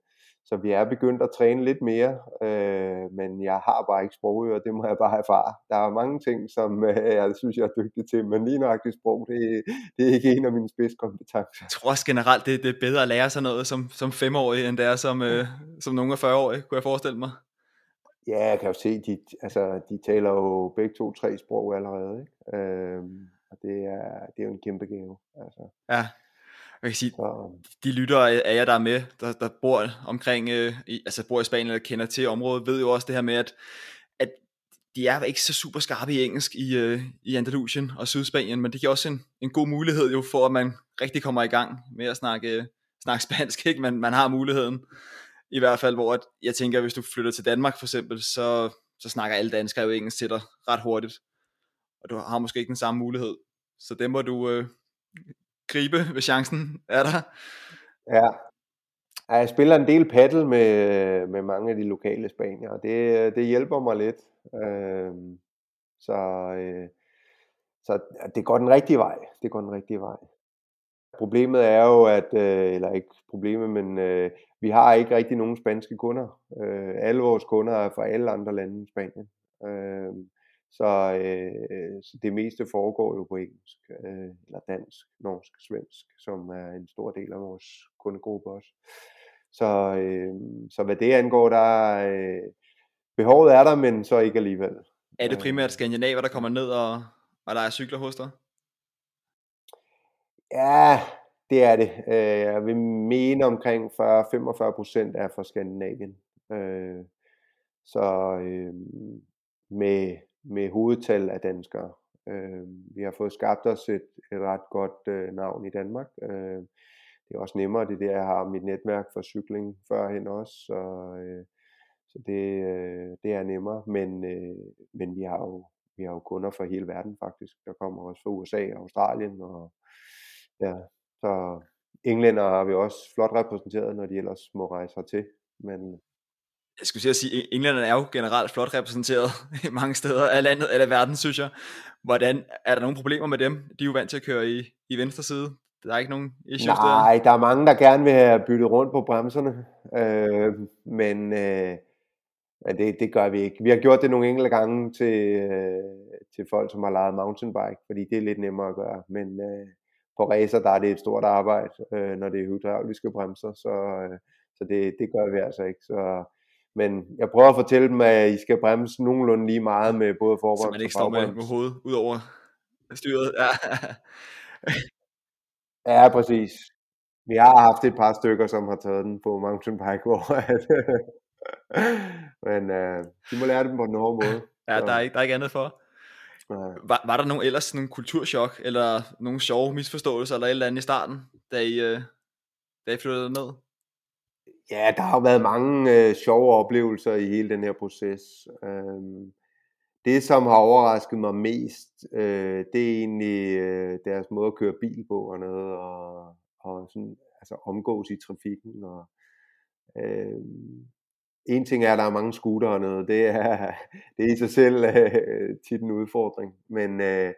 så vi er begyndt at træne lidt mere, øh, men jeg har bare ikke sprogører, det må jeg bare erfare. Der er mange ting, som øh, jeg synes, jeg er dygtig til, men lige nøjagtigt sprog, det, det er ikke en af mine spidskompetencer. Jeg tror også generelt, det, det er bedre at lære sig noget som, som femårig, end det er som, øh, som nogle af 40-årige, kunne jeg forestille mig. Ja, jeg kan jo se, de, altså, de taler jo begge to tre sprog allerede. Ikke? Øh, og det er, det er jo en kæmpe gave. Altså. Ja, jeg kan sige, så. de lyttere af jer, der er med, der, der bor omkring, øh, i, altså bor i Spanien eller kender til området, ved jo også det her med, at, at de er ikke så super skarpe i engelsk i, øh, i Andalusien og Sydspanien, men det giver også en, en god mulighed jo for, at man rigtig kommer i gang med at snakke, snakke spansk, ikke? Man, man har muligheden, i hvert fald, hvor at, jeg tænker, hvis du flytter til Danmark for eksempel, så, så snakker alle danskere jo engelsk til dig ret hurtigt og du har måske ikke den samme mulighed. Så det må du øh, gribe, hvis chancen er der. Ja. Jeg spiller en del paddle med, med mange af de lokale spanier, og det, det hjælper mig lidt. Øh, så, øh, så det går den rigtige vej. Det går den rigtige vej. Problemet er jo, at, øh, eller ikke problemet, men øh, vi har ikke rigtig nogen spanske kunder. Øh, alle vores kunder er fra alle andre lande i Spanien. Øh, så, øh, så det meste foregår jo på engelsk, øh, eller dansk, norsk, svensk, som er en stor del af vores kundegruppe også. Så, øh, så hvad det angår, der er, øh, behovet er der, men så ikke alligevel. Er det primært øh. skandinaver, der kommer ned og, og der er cykler hos dig? Ja, det er det. Øh, jeg vil mene omkring 40-45% er fra Skandinavien. Øh, så med med hovedtal af danskere. Øh, vi har fået skabt os et, et ret godt øh, navn i Danmark. Øh, det er også nemmere, det er der, jeg har mit netværk for cykling førhen også, så, øh, så det, øh, det er nemmere, men, øh, men vi har jo vi har jo kunder fra hele verden faktisk. Der kommer også fra USA og Australien, og ja, så englænder har vi også flot repræsenteret, når de ellers må rejse hertil. Men jeg skulle sige at sige, englænderne er jo generelt flot repræsenteret i mange steder af landet eller verden, synes jeg. Hvordan, er der nogle problemer med dem? De er jo vant til at køre i, i venstre side. Der er ikke nogen issues Nej, der? der er mange, der gerne vil have byttet rundt på bremserne. Øh, men øh, det, det gør vi ikke. Vi har gjort det nogle enkelte gange til, øh, til folk, som har lejet mountainbike, fordi det er lidt nemmere at gøre. Men øh, på racer, der er det et stort arbejde, øh, når det er hydrauliske bremser, så, øh, så det, det gør vi altså ikke. Så men jeg prøver at fortælle dem, at I skal bremse nogenlunde lige meget med både forbremse og Så man ikke står med, med hovedet ud over styret. Ja. ja, præcis. Vi har haft et par stykker, som har taget den på mountainbike, hvor men uh, de må lære dem på den hårde måde. Ja, der er, ikke, der er ikke andet for. Var, var der nogen, ellers nogle kulturschok, eller nogle sjove misforståelser, eller et eller andet i starten, da I, uh, da I flyttede ned? Ja, der har været mange øh, sjove oplevelser i hele den her proces. Øhm, det, som har overrasket mig mest, øh, det er egentlig øh, deres måde at køre bil på og noget, og, og sådan, altså omgås i trafikken. Og, øh, en ting er, at der er mange scooter og noget, det er, det er i sig selv øh, tit en udfordring. Men, øh,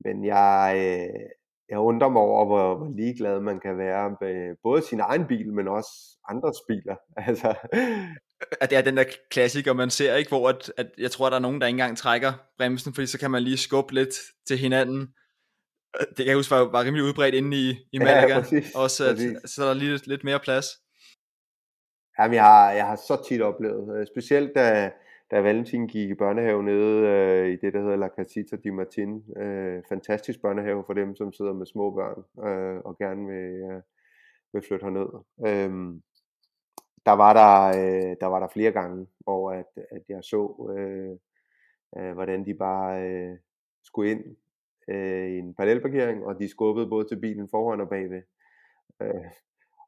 men jeg, øh, jeg undrer mig over, hvor, hvor ligeglad man kan være med både sin egen bil, men også andres biler. Altså, at det er den der klassiker, man ser, ikke? hvor at, at jeg tror, at der er nogen, der ikke engang trækker bremsen, fordi så kan man lige skubbe lidt til hinanden. Det kan jeg huske var, var rimelig udbredt inde i, i Malaga. Ja, præcis, Også at, præcis. så er der lige lidt mere plads. Jamen, jeg har, jeg har så tit oplevet, øh, specielt da, da Valentin gik i børnehave nede øh, i det, der hedder La Casita di Martin. Øh, fantastisk børnehave for dem, som sidder med små børn øh, og gerne vil, øh, vil flytte herned. Øh, der var der, øh, der var der flere gange, hvor at, at jeg så, øh, øh, hvordan de bare øh, skulle ind øh, i en parallelparkering, og de skubbede både til bilen foran og bagved. Øh,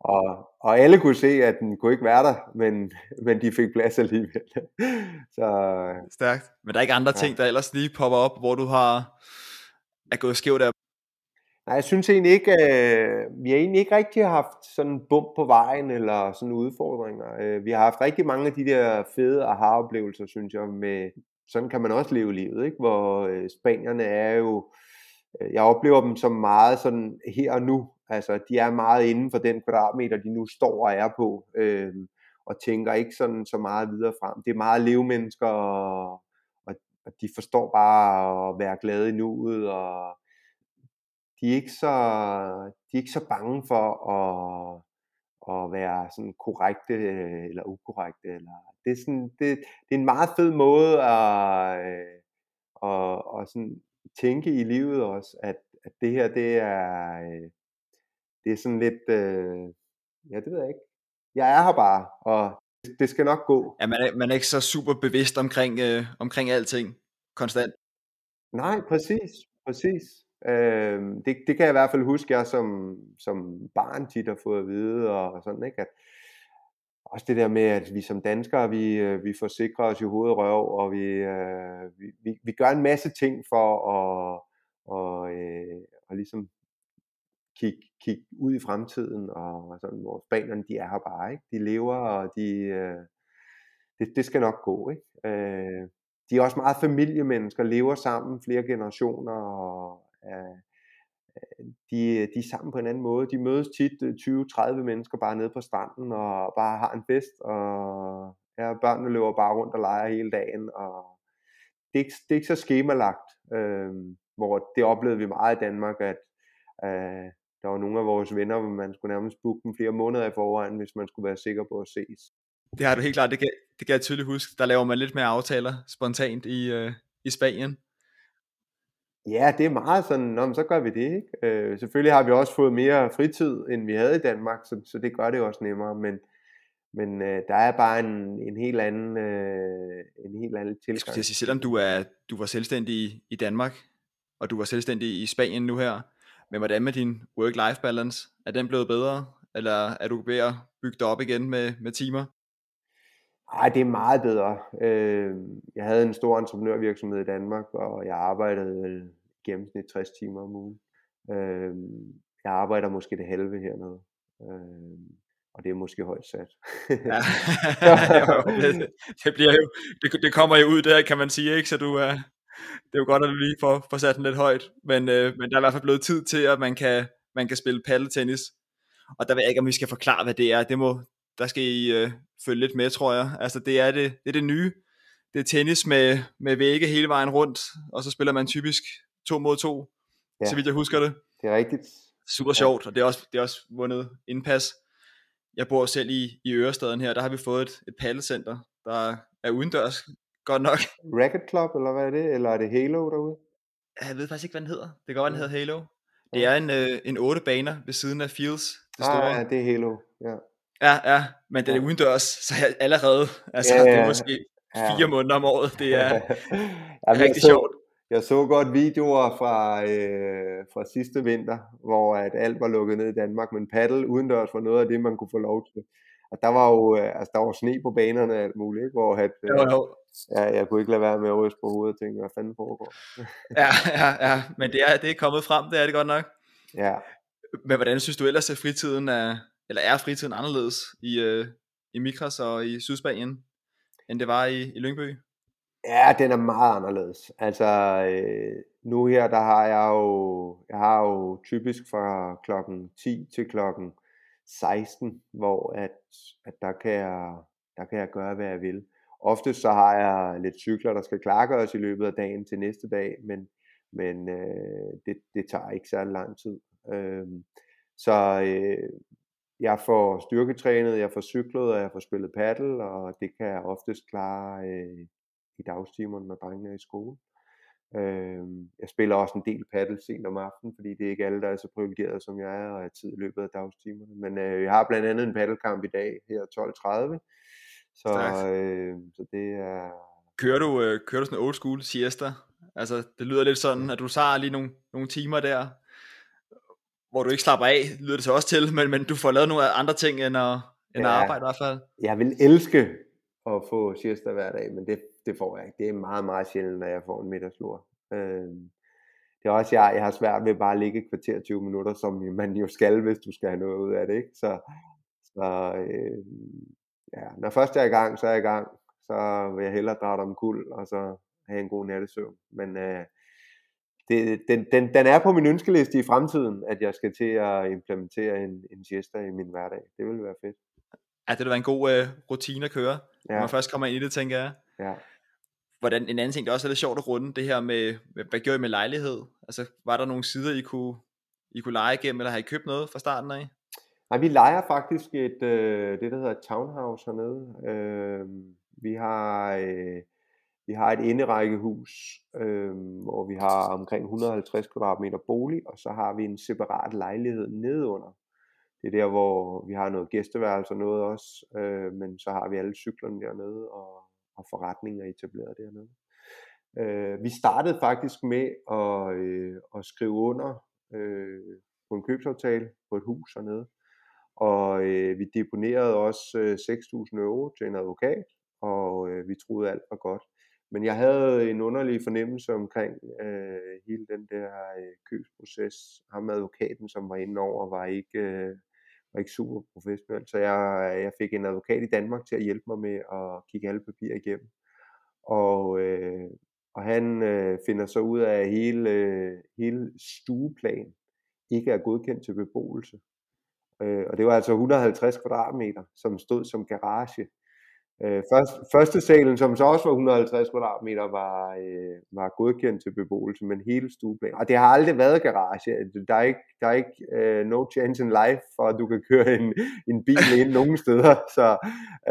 og, og alle kunne se, at den kunne ikke være der, men, men de fik plads alligevel. Så, Stærkt. Men der er ikke andre ja. ting, der ellers lige popper op, hvor du har er gået skævt af? Nej, jeg synes egentlig ikke, øh, vi har egentlig ikke rigtig haft sådan en bump på vejen, eller sådan udfordringer. Øh, vi har haft rigtig mange af de der fede aha-oplevelser, synes jeg, med, sådan kan man også leve livet, ikke? hvor øh, spanierne er jo, øh, jeg oplever dem som meget sådan her og nu, Altså, de er meget inden for den kvadratmeter, de nu står og er på, øh, og tænker ikke sådan så meget videre frem. Det er meget levemennesker, og, og, de forstår bare at være glade i nuet, og de er ikke så, de er ikke så bange for at, at være sådan korrekte øh, eller ukorrekte. Eller, det, er sådan, det, det er en meget fed måde at, øh, at, at sådan tænke i livet også, at, at det her det er, øh, det er sådan lidt, øh, ja det ved jeg ikke. Jeg er her bare, og det skal nok gå. Ja, man er, man er ikke så super bevidst omkring, øh, omkring alting konstant. Nej, præcis, præcis. Øh, det, det kan jeg i hvert fald huske, jeg som, som barn tit har fået at vide, og sådan, ikke? At, også det der med, at vi som danskere, vi, øh, vi forsikrer os i hoved og røv, og vi, øh, vi, vi, vi gør en masse ting for at, og, øh, og ligesom kigge kig ud i fremtiden, og sådan, hvor spanerne, de er her bare, ikke? De lever, og de, øh, det, det skal nok gå, ikke? Øh, de er også meget familiemennesker, lever sammen flere generationer, og øh, de, de er sammen på en anden måde. De mødes tit øh, 20-30 mennesker bare nede på stranden, og bare har en fest, og ja, børnene løber bare rundt og leger hele dagen, og det er ikke, det er ikke så skemalagt, øh, hvor det oplevede vi meget i Danmark, at øh, der var nogle af vores venner, hvor man skulle nærmest booke dem flere måneder i forvejen, hvis man skulle være sikker på at ses. Det har du helt klart, det kan, det kan jeg tydeligt huske. Der laver man lidt mere aftaler spontant i, øh, i Spanien. Ja, det er meget sådan, Nå, så gør vi det. Ikke? Øh, selvfølgelig har vi også fået mere fritid, end vi havde i Danmark, så, så det gør det også nemmere, men, men øh, der er bare en, en helt anden, øh, en helt anden tilgang. Jeg sige, selvom du, er, du var selvstændig i Danmark, og du var selvstændig i Spanien nu her, men hvordan med din work-life balance? Er den blevet bedre? Eller er du ved at bygge det op igen med, med timer? Nej, det er meget bedre. Øh, jeg havde en stor entreprenørvirksomhed i Danmark, og jeg arbejdede gennemsnit 60 timer om ugen. Øh, jeg arbejder måske det halve hernede. Øh, og det er måske højt sat. ja, det, det, bliver jo, det, det kommer jo ud der, kan man sige, ikke? Så du er, det er jo godt, at du lige får, får sat den lidt højt, men, øh, men der er i hvert fald blevet tid til, at man kan, man kan spille paddeltennis, og der ved jeg ikke, om vi skal forklare, hvad det er, det må, der skal I øh, følge lidt med, tror jeg, altså det er det, det er det nye, det er tennis med, med vægge hele vejen rundt, og så spiller man typisk to mod to, ja. så vidt jeg husker det. Det er rigtigt. Super sjovt, og det er også, det er også vundet indpas. Jeg bor selv i, i Ørestaden her, der har vi fået et, et paddelcenter, der er udendørs, godt nok. Racket Club, eller hvad er det? Eller er det Halo derude? Jeg ved faktisk ikke, hvad den hedder. Det kan godt, den hedder Halo. Det er en, øh, en otte baner ved siden af Fields. Det store. Ah, ja, det er Halo. Ja. Ja, ja, men den er udendørs, så allerede, altså ja, ja. det er måske ja. fire måneder om året, det er Jamen, rigtig så, sjovt. Jeg så godt videoer fra, øh, fra sidste vinter, hvor at alt var lukket ned i Danmark, men paddle udendørs var noget af det, man kunne få lov til. Og der var jo øh, altså, der var sne på banerne og alt muligt, ikke? hvor at, øh, jo, jo. Ja, jeg kunne ikke lade være med at ryste på hovedet og tænke, hvad fanden foregår. ja, ja, ja, men det er, det er kommet frem, det er det godt nok. Ja. Men hvordan synes du ellers, at fritiden er, eller er fritiden anderledes i, øh, i Mikras og i Sydspanien, end det var i, i Lyngby? Ja, den er meget anderledes. Altså, øh, nu her, der har jeg jo, jeg har jo typisk fra klokken 10 til klokken 16, hvor at, at der kan jeg der kan jeg gøre, hvad jeg vil. Ofte så har jeg lidt cykler, der skal klargøres i løbet af dagen til næste dag, men, men øh, det, det tager ikke særlig lang tid. Øh, så øh, jeg får styrketrænet, jeg får cyklet, og jeg får spillet paddle, og det kan jeg oftest klare øh, i dagstimerne, når drengene er i skole. Øh, jeg spiller også en del paddle sent om aftenen, fordi det er ikke alle, der er så privilegeret som jeg er, og har tid i løbet af dagstimerne. Men øh, jeg har blandt andet en paddelkamp i dag, her 12.30, så, øh, så det er... Kører du, øh, kører du sådan en old school siesta? Altså, det lyder lidt sådan, at du tager lige nogle, nogle timer der, hvor du ikke slapper af, lyder det så også til, men, men du får lavet nogle andre ting end at, end ja, at arbejde i hvert fald. Jeg vil elske at få siesta hver dag, men det, det får jeg ikke. Det er meget, meget sjældent, når jeg får en middagslur. Øh, det er også, jeg, jeg har svært ved bare at ligge et kvarter 20 minutter, som man jo skal, hvis du skal have noget ud af det. Ikke? Så, så øh, ja, når først jeg er i gang, så er jeg i gang. Så vil jeg hellere drage om kul, og så have en god nattesøvn. Men øh, det, den, den, den er på min ønskeliste i fremtiden, at jeg skal til at implementere en, en siesta i min hverdag. Det vil være fedt. Ja, det vil være en god øh, rutine at køre, ja. når man først kommer ind i det, tænker jeg. Ja. Hvordan, en anden ting, der også er lidt sjovt at runde, det her med, hvad gjorde I med lejlighed? Altså, var der nogle sider, I kunne, I kunne lege igennem, eller har I købt noget fra starten af? Nej, vi leger faktisk et, øh, det, der hedder et townhouse hernede. Øh, vi har... Øh, vi har et inderækkehus, øh, hvor vi har omkring 150 kvadratmeter bolig, og så har vi en separat lejlighed nedunder. Det er der, hvor vi har noget gæsteværelse og noget også, øh, men så har vi alle cyklerne dernede og, og forretninger etableret dernede. Øh, vi startede faktisk med at, øh, at skrive under øh, på en købsaftale på et hus hernede, og øh, vi deponerede også øh, 6.000 euro til en advokat, og øh, vi troede alt var godt. Men jeg havde en underlig fornemmelse omkring øh, hele den der øh, købsproces. Ham advokaten, som var inde over, var ikke, øh, var ikke super professionel. Så jeg, jeg fik en advokat i Danmark til at hjælpe mig med at kigge alle papirer igennem. Og, øh, og han øh, finder så ud af, at hele, øh, hele stueplan ikke er godkendt til beboelse. Øh, og det var altså 150 kvadratmeter, som stod som garage. Øh, først, første salen, som så også var 150 kvadratmeter, var, øh, var godkendt til beboelse, men hele stueplanen. Og det har aldrig været garage. Der er ikke, der er ikke øh, no chance in life, for at du kan køre en, en bil ind nogen steder. Så,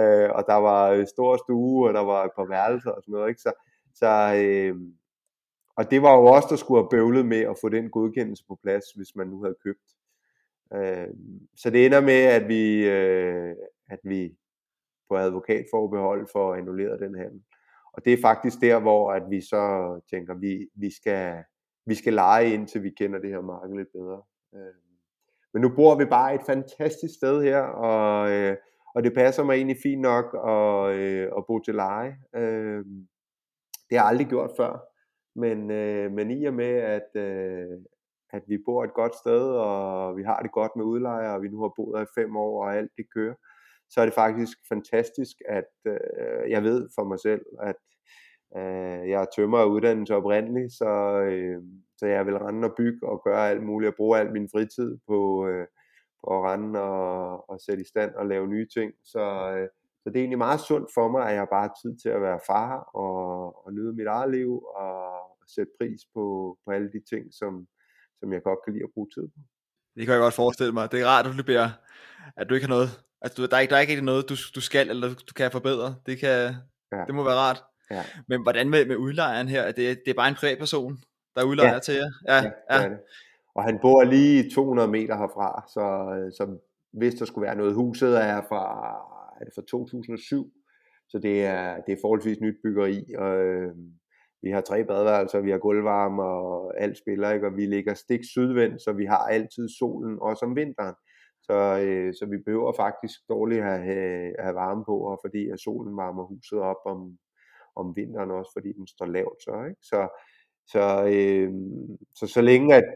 øh, og der var øh, stor stue, og der var et par værelser og sådan noget. Ikke? Så, så, øh, og det var jo også der skulle have bøvlet med at få den godkendelse på plads, hvis man nu havde købt. Øh, så det ender med, at vi, øh, at vi på advokatforbehold for annulleret den handel. Og det er faktisk der, hvor at vi så tænker, vi, vi, skal, vi skal lege indtil vi kender det her marked lidt bedre. Øh, men nu bor vi bare et fantastisk sted her, og, øh, og det passer mig egentlig fint nok at, øh, at bo til leje. Øhm, det har jeg aldrig gjort før, men, øh, men i og med, at, øh, at vi bor et godt sted, og vi har det godt med udlejere, og vi nu har boet her i fem år, og alt det kører, så er det faktisk fantastisk, at øh, jeg ved for mig selv, at øh, jeg er tømmer af uddannelse oprindeligt, så, øh, så jeg vil rende og bygge og gøre alt muligt og bruge al min fritid på, øh, på at rende og, og sætte i stand og lave nye ting. Så, øh, så det er egentlig meget sundt for mig, at jeg bare har tid til at være far og, og nyde mit eget liv og, og sætte pris på, på alle de ting, som, som jeg godt kan lide at bruge tid på. Det kan jeg godt forestille mig. Det er rart, at du, bliver, at du ikke har noget Altså, der er ikke, der er ikke noget, du, du skal, eller du kan forbedre. Det, kan, ja. det må være rart. Ja. Men hvordan med, med udlejeren her? Det, det er bare en privatperson, der udlejer ja. til jer? Ja, ja, ja. Det det. Og han bor lige 200 meter herfra, så, så hvis der skulle være noget, huset er fra, er det fra 2007, så det er, det er forholdsvis nyt byggeri, og øh, vi har tre badeværelser, vi har gulvvarme, og alt spiller, ikke? og vi ligger stik sydvendt, så vi har altid solen, også om vinteren. Så, øh, så vi behøver faktisk dårligt at have, have varme på, og fordi at solen varmer huset op om, om vinteren også, fordi den står lavt. Så, ikke? så, så, øh, så, så længe at,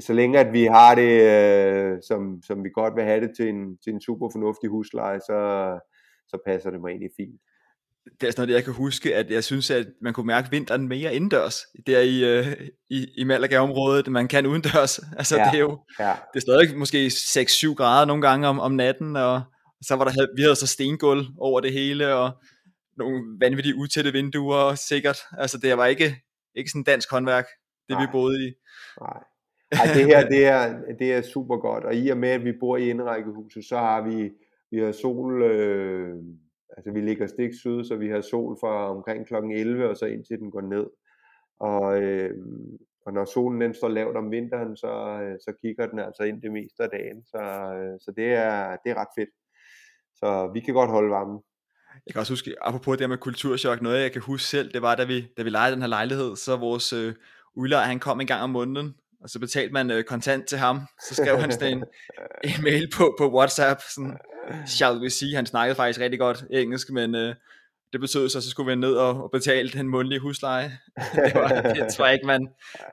så længe at vi har det, øh, som, som vi godt vil have det til en, til en super fornuftig husleje, så, så passer det mig egentlig fint det er sådan noget, jeg kan huske, at jeg synes, at man kunne mærke vinteren mere indendørs, der i, uh, i, i Malaga-området, man kan udendørs. Altså, ja, det er jo ja. det er stadig måske 6-7 grader nogle gange om, om natten, og, Så var der, vi havde så stengulv over det hele, og nogle vanvittige utætte vinduer, sikkert. Altså det var ikke, ikke sådan dansk håndværk, det Nej. vi boede i. Nej. Ej, det her, det er, det er super godt, og i og med, at vi bor i indrækkehuset, så har vi, vi har sol, øh, altså vi ligger stik syd, så vi har sol fra omkring kl. 11, og så indtil den går ned. Og, øh, og når solen den står lavt om vinteren, så, øh, så kigger den altså ind det meste af dagen. Så, øh, så det, er, det er ret fedt. Så vi kan godt holde varmen. Jeg kan også huske, apropos det her med kulturschok, noget jeg kan huske selv, det var, da vi, da vi lejede den her lejlighed, så vores øh, udlejer, han kom en gang om måneden, og så betalte man øh, kontant til ham. Så skrev han sådan en, en mail på, på WhatsApp, sådan, shall we see, han snakkede faktisk rigtig godt engelsk, men øh, det betød så, at så skulle vi ned og, og betale den mundlige husleje. det, var, det tror jeg ikke, man,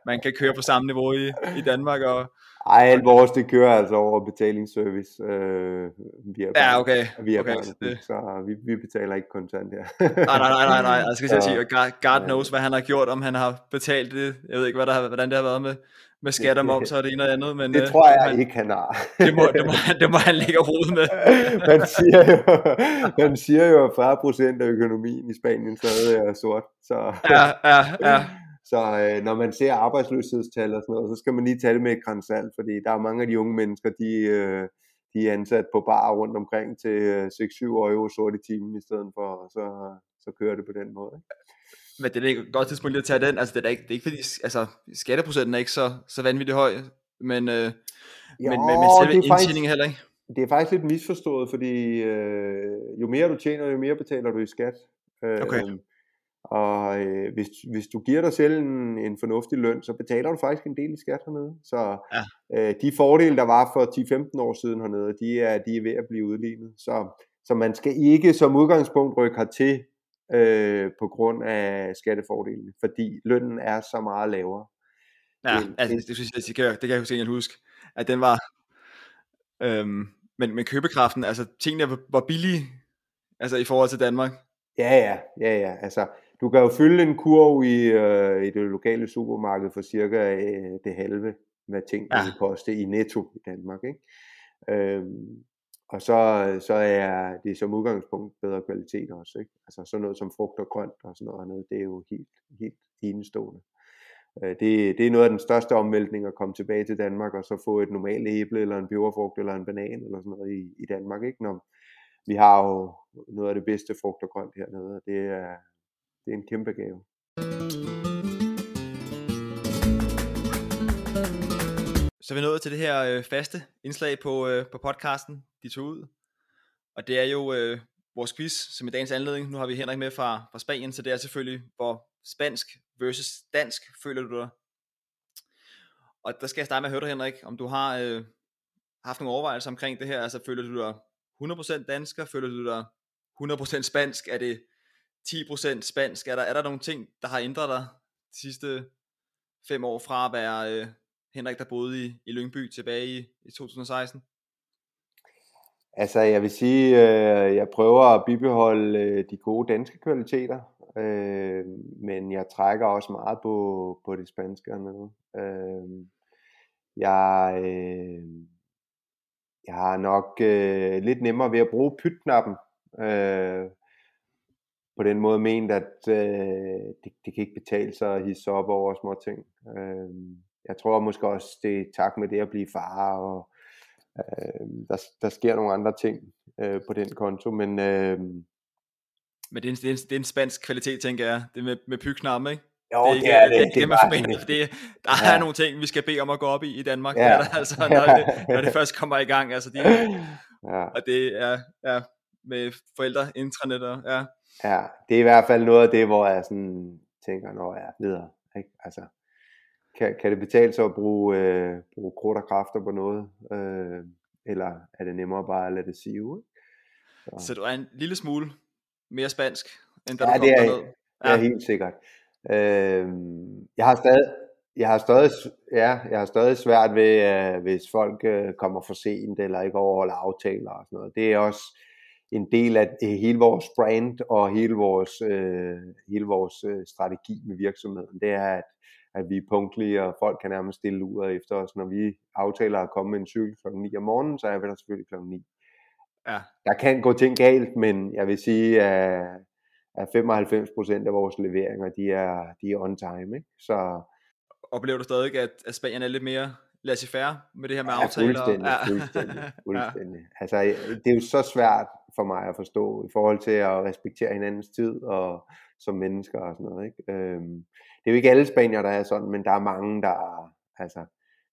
man kan køre på samme niveau i, i Danmark. Og, ej, alt vores det kører altså over betalingsservice øh, via ja, okay. via okay, bank, det... så vi, vi betaler ikke kontant her. nej, nej, nej, nej, nej. Jeg skal sige, God, God knows, hvad han har gjort, om han har betalt det. Jeg ved ikke, hvad der har, hvordan det har været med, med skat og moms og det ene og andet. Men, det øh, tror jeg han, ikke, han har. det, må, det, må, det må han lægge hovedet med. man, siger jo, man siger jo, at 40% af økonomien i Spanien stadig er sort. Så. Ja, ja, ja. Så øh, når man ser arbejdsløshedstal og sådan noget, så skal man lige det med et fordi der er mange af de unge mennesker, de, øh, de er ansat på bar rundt omkring til øh, 6-7 euro sort i timen i stedet for, og så, så kører det på den måde. Men det er ikke et godt tidspunkt lige at tage den. Altså, det er, ikke, det er ikke fordi, altså, skatteprocenten er ikke så, så vanvittigt høj, men, øh, jo, men, men, men selve indtjeningen heller ikke. Det er faktisk lidt misforstået, fordi øh, jo mere du tjener, jo mere betaler du i skat. Øh, okay. Og øh, hvis, hvis du giver dig selv en, en fornuftig løn, så betaler du faktisk en del i skat hernede. Så ja. øh, de fordele, der var for 10-15 år siden hernede, de er, de er ved at blive udlignet. Så, så man skal ikke som udgangspunkt rykke hertil øh, på grund af skattefordelene, fordi lønnen er så meget lavere. Ja, det, altså, det, synes jeg, det kan, det kan jeg huske, huske, at den var, øhm, men, men købekraften, altså tingene var billige, altså i forhold til Danmark. Ja, ja, ja, ja, altså du kan jo fylde en kurv i, øh, i det lokale supermarked for cirka øh, det halve, hvad ting ja. koste i netto i Danmark. Ikke? Øhm, og så, så er det som udgangspunkt bedre kvalitet også. Ikke? Altså sådan noget som frugt og grønt og sådan noget andet, det er jo helt, helt enestående. Øh, det, det er noget af den største omvæltning at komme tilbage til Danmark og så få et normalt æble eller en peberfrugt eller en banan eller sådan noget i, i Danmark. Ikke? Når, vi har jo noget af det bedste frugt og grønt hernede, og det er, det er en kæmpe gave. Så er vi nået til det her øh, faste indslag på, øh, på podcasten, de tog ud. Og det er jo øh, vores quiz, som i dagens anledning. Nu har vi Henrik med fra, fra Spanien, så det er selvfølgelig, hvor spansk versus dansk føler du dig. Og der skal jeg starte med at høre dig, Henrik, om du har øh, haft nogle overvejelser omkring det her. Altså føler du dig 100% dansker? Føler du dig 100% spansk? Er det 10% spansk? Er der, er der nogle ting, der har ændret dig de sidste fem år fra at være øh, Henrik, der boede i, i Lyngby tilbage i, i 2016? Altså, jeg vil sige, øh, jeg prøver at bibeholde øh, de gode danske kvaliteter, øh, men jeg trækker også meget på, på det spanske hernede. Øh, jeg, øh, jeg har nok øh, lidt nemmere ved at bruge pytknappen. Øh, på den måde ment, at øh, det, det kan ikke betale sig at hisse op over små ting. Øh, jeg tror måske også, det er tak med det at blive far, og øh, der, der sker nogle andre ting øh, på den konto, men... Øh, men det er, en, det, er en, det er en spansk kvalitet, tænker jeg, det med, med pyknappen, ikke? Jo, det er, ikke, det, er det, det, det, det, forbinder, det, der ja. er nogle ting, vi skal bede om at gå op i i Danmark, ja. der, altså, når, det, når det først kommer i gang. Altså, de, ja. Og det er ja, med forældre, intranet og ja. Ja, det er i hvert fald noget af det, hvor jeg sådan tænker, når jeg er videre. Ikke? Altså, kan, kan det betale sig at bruge, øh, bruge krudt og kræfter på noget? Øh, eller er det nemmere bare at lade det sive? Så. så du er en lille smule mere spansk, end da ja, du kom det er, derned? Ja, det er helt sikkert. Øh, jeg har stadig, jeg har stadig, ja, jeg har stadig svært ved, uh, hvis folk uh, kommer for sent eller ikke overholder aftaler og sådan noget. Det er også en del af hele vores brand og hele vores, uh, hele vores uh, strategi med virksomheden. Det er, at, at vi er punktlige, og folk kan nærmest stille ud efter os. Når vi aftaler at komme med en cykel kl. 9 om morgenen, så er vi der selvfølgelig kl. 9. Ja. Der kan gå ting galt, men jeg vil sige, at, at 95% af vores leveringer, de er, de er on time. Ikke? Så, Oplever du stadig, at, at Spanien er lidt mere laissez-faire med det her med ja, aftaler? fuldstændig, Ja. fuldstændig, fuldstændig. Altså, det er jo så svært for mig at forstå i forhold til at respektere hinandens tid og som mennesker og sådan noget. Ikke? Øhm, det er jo ikke alle spanier, der er sådan, men der er mange, der er, altså,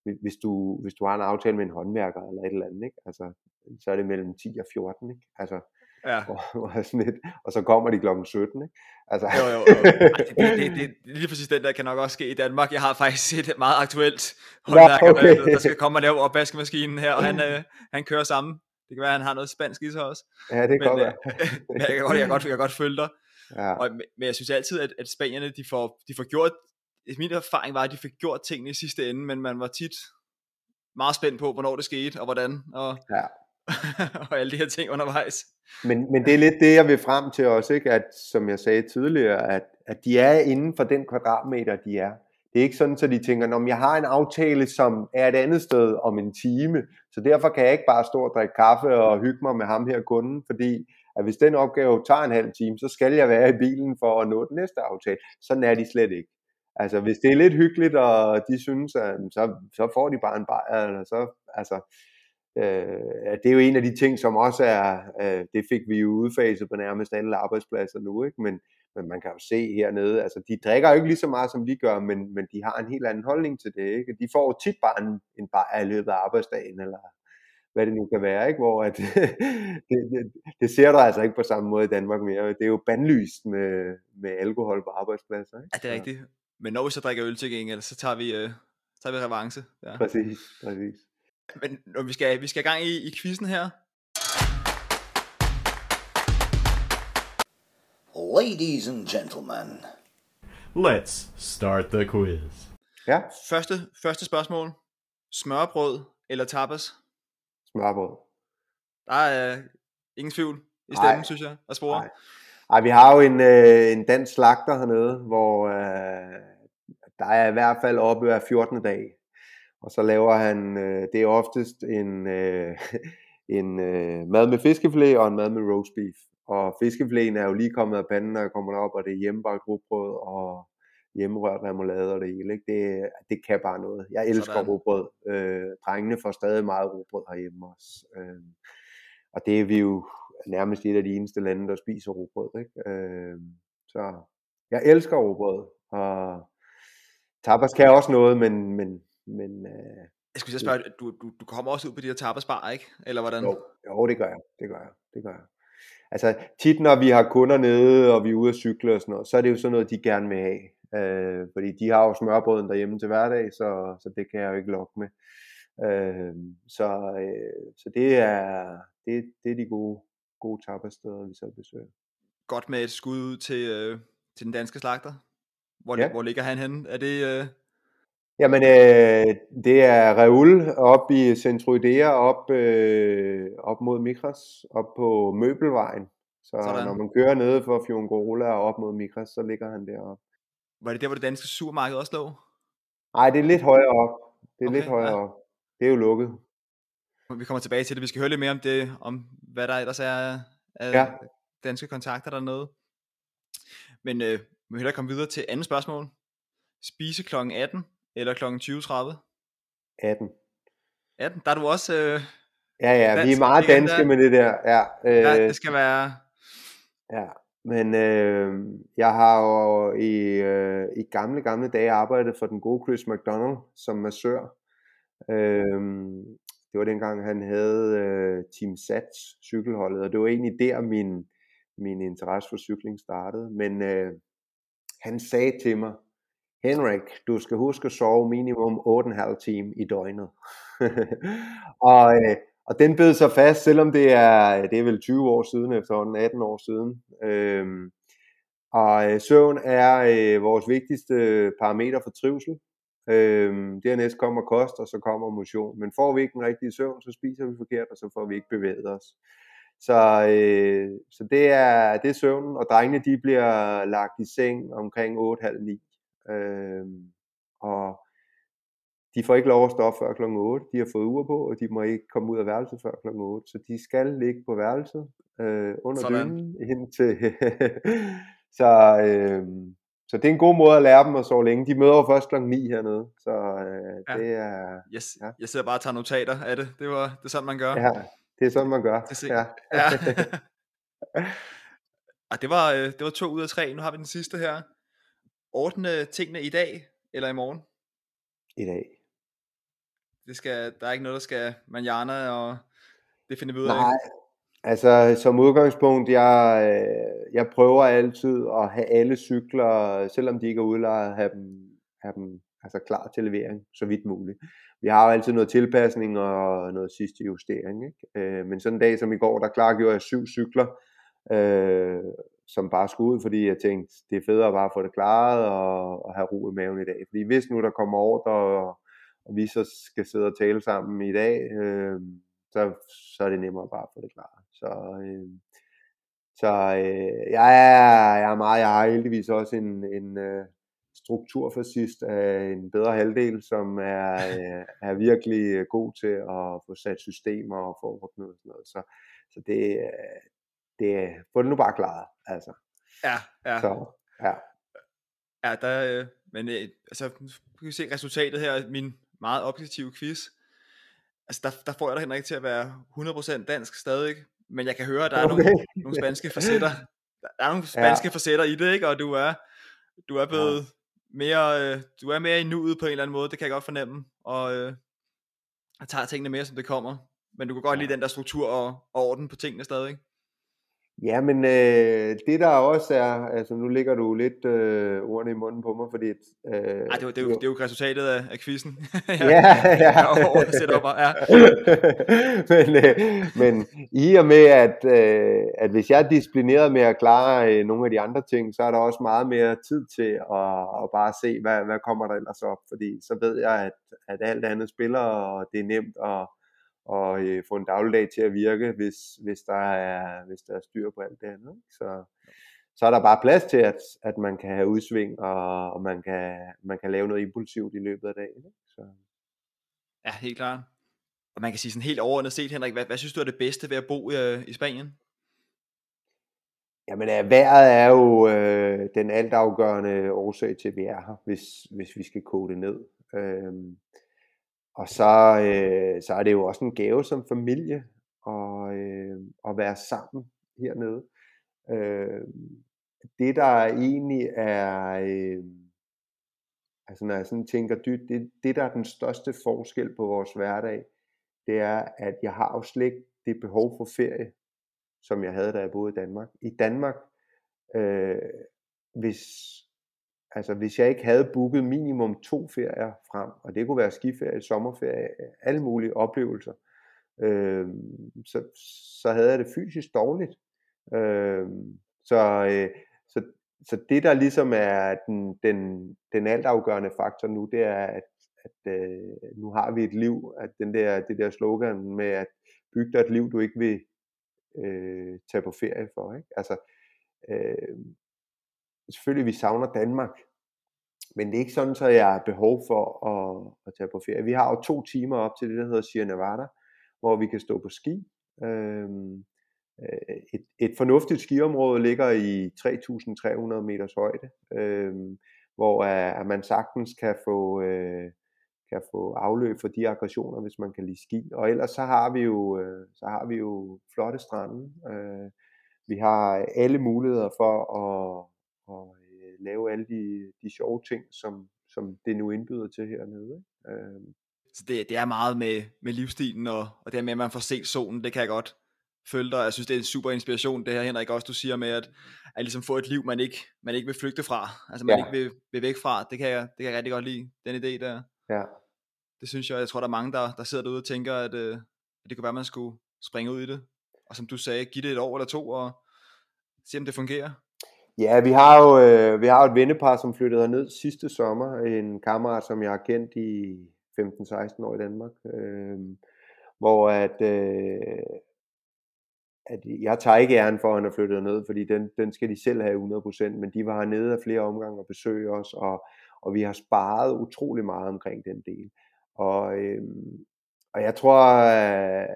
hvis- hvis du, hvis du har en aftale med en håndværker eller et eller andet, ikke? Altså, så er det mellem 10 og 14, ikke? Altså, ja. og, og, sådan lidt, og så kommer de klokken 17, ikke? Altså, Jo, jo, jo. Ej, det, det, det, det, lige præcis den der kan nok også ske i Danmark. Jeg har faktisk et meget aktuelt håndværker, okay. der, der skal komme og lave opvaskemaskinen her, og han, øh, han kører sammen. Det kan være, at han har noget spansk i sig også. ja, det Men, kan godt øh, være. men jeg kan godt, jeg kan godt, jeg kan godt følge dig. Ja. Og, men jeg synes altid, at, at spanierne, de får, de får gjort, min erfaring var, at de fik gjort tingene i sidste ende, men man var tit meget spændt på, hvornår det skete, og hvordan, og, Ja. og alle de her ting undervejs. Men, men det er lidt det, jeg vil frem til også, ikke? At, som jeg sagde tidligere, at, at de er inden for den kvadratmeter, de er. Det er ikke sådan, at de tænker, om jeg har en aftale, som er et andet sted om en time, så derfor kan jeg ikke bare stå og drikke kaffe og hygge mig med ham her kunden, fordi at hvis den opgave tager en halv time, så skal jeg være i bilen for at nå den næste aftale. Sådan er de slet ikke. Altså, hvis det er lidt hyggeligt, og de synes, at så, så får de bare en bajer, eller så, altså, øh, det er jo en af de ting, som også er, øh, det fik vi jo udfaset på nærmest alle arbejdspladser nu, ikke? Men, men man kan jo se hernede, altså de drikker jo ikke lige så meget, som vi gør, men, men de har en helt anden holdning til det, ikke? De får jo tit bare en, en bajer i løbet af arbejdsdagen, eller hvad det nu kan være, ikke? Hvor at, det, det, det, ser du altså ikke på samme måde i Danmark mere. Det er jo bandlyst med, med alkohol på arbejdspladser, ikke? Ja, det er rigtigt. Men når vi så drikker øl til gengæld, så tager vi, øh, tager vi revanche. Ja. Præcis, præcis. Men når vi skal, vi skal i gang i, i quizzen her. Ladies and gentlemen, Let's start the quiz. Ja, Første, første spørgsmål. Smørbrød eller tapas? smørbrød. Der er øh, ingen tvivl i stemmen, synes jeg, at spore. Nej. Ej, vi har jo en, øh, en dansk slagter hernede, hvor øh, der er i hvert fald oppe hver 14. dag. Og så laver han, øh, det er oftest en, øh, en øh, mad med fiskefilet og en mad med roast beef. Og fiskefileten er jo lige kommet af panden, når jeg kommer derop, og det er hjemmebagt rugbrød og hjemmerørt remoulade og det hele. Ikke? Det, det kan bare noget. Jeg elsker Sådan. rugbrød. Øh, drengene får stadig meget rugbrød herhjemme også. Øh, og det er vi jo nærmest et af de eneste lande, der spiser rugbrød. Ikke? Øh, så jeg elsker rugbrød. Og tapas kan også noget, men, men, men øh, Jeg skulle lige spørge, du, du, du kommer også ud på de her tapasbar, ikke? Eller hvordan? jo, jo, det gør jeg. Det gør jeg. Det gør jeg. Altså tit når vi har kunder nede, og vi er ude at cykle og sådan noget, så er det jo sådan noget, de gerne vil have. Øh, fordi de har jo smørbrøden derhjemme til hverdag, så, så det kan jeg jo ikke lokke med. Øh, så, øh, så det er det, det er de gode, gode tapasteder, vi så besøger. Godt med et skud ud til, øh, til den danske slagter. Hvor, Ja. ja. hvor ligger han henne? Er det... Øh... Jamen, øh, det er Reul op i Centro Idea, op, øh, op mod Mikras, op på Møbelvejen. Så Sådan. Når man kører nede for Fjongorola og op mod Mikras, så ligger han deroppe. Var det der, hvor det danske supermarked også lå? Nej, det er lidt højere op. Det er Okay, lidt højere ja. op. Det er jo lukket. Vi kommer tilbage til det. Vi skal høre lidt mere om det, om hvad der ellers er af Ja. danske kontakter dernede. Men øh, vi vil hellere komme videre til andet spørgsmål. Spise kl. 18 eller kl. 20.30? 18. 18, der er du også... Øh, Ja, ja, vi Dansk, er meget danske der. med det der. Ja, øh, ja, det skal være... Ja, men øh, jeg har jo i, øh, i gamle, gamle dage arbejdet for den gode Chris McDonald som massør. Øh, det var dengang, han havde øh, Team Sats cykelholdet, og det var egentlig der, min, min interesse for cykling startede. Men øh, han sagde til mig, Henrik, du skal huske at sove minimum 8,5 timer i døgnet. og, øh, og den bed sig fast, selvom det er, det er vel 20 år siden efterhånden, 18 år siden. Øhm, og øh, søvn er øh, vores vigtigste øh, parameter for trivsel. Øhm, dernæst kommer kost, og så kommer motion. Men får vi ikke den rigtige søvn, så spiser vi forkert, og så får vi ikke bevæget os. Så, øh, så det, er, det er søvnen, og drengene de bliver lagt i seng omkring 8.30-9. Øhm, og de får ikke lov at stoppe før klokken 8. De har fået ur på, og de må ikke komme ud af værelset før klokken 8. Så de skal ligge på værelset øh, under Sådan. dynen hen til... så, øh, så det er en god måde at lære dem at sove længe. De møder jo først klokken 9 hernede, så øh, Ja. det er... Yes, Ja. Jeg sidder bare og tager notater af det. Det, var, det er sådan, man gør. Ja, det er sådan, man gør. Det Ja. Ja. og det var, øh, det var to ud af tre. Nu har vi den sidste her. Ordne tingene i dag eller i morgen. I dag. Det skal, der er ikke noget, der skal manjana, og det finder vi ud af. Nej, altså som udgangspunkt, jeg, øh, jeg prøver altid at have alle cykler, selvom de ikke er udlejet, have dem, have dem altså klar til levering, så vidt muligt. Vi har jo altid noget tilpasning og noget sidste justering, ikke? Øh, men sådan en dag som i går, der klargjorde jeg syv cykler, øh, som bare skulle ud, fordi jeg tænkte, det er federe bare at få det klaret og, og have ro i maven i dag. Fordi hvis nu der kommer ordre, og, og vi så skal sidde og tale sammen i dag, øh, så, så er det nemmere bare at få det klaret. Så, øh, så øh, jeg, er, jeg er meget, jeg har heldigvis også en, en øh, strukturfascist af en bedre halvdel, som er, øh, er virkelig god til at få sat systemer og få ordnet og sådan noget. Så, så det, øh, det, få det nu bare klaret, altså. Ja, ja. Så, ja. Ja, der, øh, men øh, altså, nu kan vi se resultatet her af min meget objektive quiz. Altså, der, der får jeg dig, Henrik, til at være 100% dansk stadig, men jeg kan høre, at der er Okay. nogle, nogle spanske facetter. Der er nogle spanske ja. facetter i det, ikke? Og du er, du er blevet ja. mere, øh, du er mere i nuet på en eller anden måde, det kan jeg godt fornemme, og øh, jeg tager tingene mere, som det kommer. Men du kan godt lide den der struktur og, og orden på tingene stadig. Ja, men øh, det der også er, altså nu ligger du lidt øh, ordene i munden på mig, fordi... Øh, Ej, det, var, det, er jo, det er jo resultatet af, af quizzen. Ja, ja. Jeg er over setupper, ja. men, øh, men i og med, at, øh, at hvis jeg er disciplineret med at klare øh, nogle af de andre ting, så er der også meget mere tid til at, at bare se, hvad, hvad kommer der ellers op. Fordi så ved jeg, at, at alt andet spiller, og det er nemt at, at øh, få en dagligdag til at virke, hvis, hvis, der, er, hvis der er styr på alt det andet. ikke? Så, så er der bare plads til, at, at man kan have udsving, og, og man, kan, man kan lave noget impulsivt i løbet af dagen. Ikke? Så. Ja, helt klart. Og man kan sige sådan helt overordnet set, Henrik, hvad, hvad synes du er det bedste ved at bo i, øh, i Spanien? Jamen, øh, vejret er jo øh, den altafgørende årsag til, at vi er her, hvis, hvis vi skal koge det ned. Øhm, og så, øh, så er det jo også en gave som familie at, øh, at være sammen hernede. Øh, det, der egentlig er, øh, altså når jeg sådan tænker dybt, det, det, der er den største forskel på vores hverdag, det er, at jeg har jo slet ikke det behov for ferie, som jeg havde, da jeg boede i Danmark. I Danmark, øh, hvis, altså hvis jeg ikke havde booket minimum to ferier frem, og det kunne være skiferie, sommerferie, alle mulige oplevelser, øh, så, så havde jeg det fysisk dårligt. Øh, så, øh, så, så det der ligesom er den, den, den altafgørende faktor nu, det er, at, at øh, nu har vi et liv, at den der, det der slogan med at bygge dig et liv, du ikke vil øh, tage på ferie for. Ikke? Altså, øh, selvfølgelig vi savner Danmark, men det er ikke sådan, så jeg har behov for at, at tage på ferie. Vi har jo to timer op til det, der hedder Sierra Nevada, hvor vi kan stå på ski. Øh, et, et fornuftigt skiområde ligger i 3.300 meters højde, øh, hvor at man sagtens kan få, øh, kan få afløb for de aggressioner, hvis man kan lide ski. Og ellers så har vi jo, øh, så har vi jo flotte strande. Øh, vi har alle muligheder for at, at øh, lave alle de, de sjove ting, som, som det nu indbyder til hernede. ikke? Øh, Så det, det er meget med, med livsstilen, og, og det med, at man får set solen, det kan jeg godt følge dig. Jeg synes, det er en super inspiration, det her Henrik, også du siger med, at, at ligesom få et liv, man ikke, man ikke vil flygte fra. Altså man Ja. ikke vil, vil væk fra. Det kan, jeg, det kan jeg rigtig godt lide, den idé der. ja. Det synes jeg, jeg tror, der er mange, der, der sidder derude og tænker, at, øh, at det kunne være, man skulle springe ud i det. Og som du sagde, give det et år eller to, og se om det fungerer. Ja, vi har jo øh, vi har jo et vennepar, som flyttede ned sidste sommer. En kammerat, som jeg har kendt i 15-16 år i Danmark. Øh, hvor at, øh, at jeg tager ikke æren for, at han er flyttet ned, fordi den, den skal de selv have 100%, men de var hernede af flere omgange og besøge os, og, og vi har sparet utrolig meget omkring den del. Og, øh, og jeg tror, øh,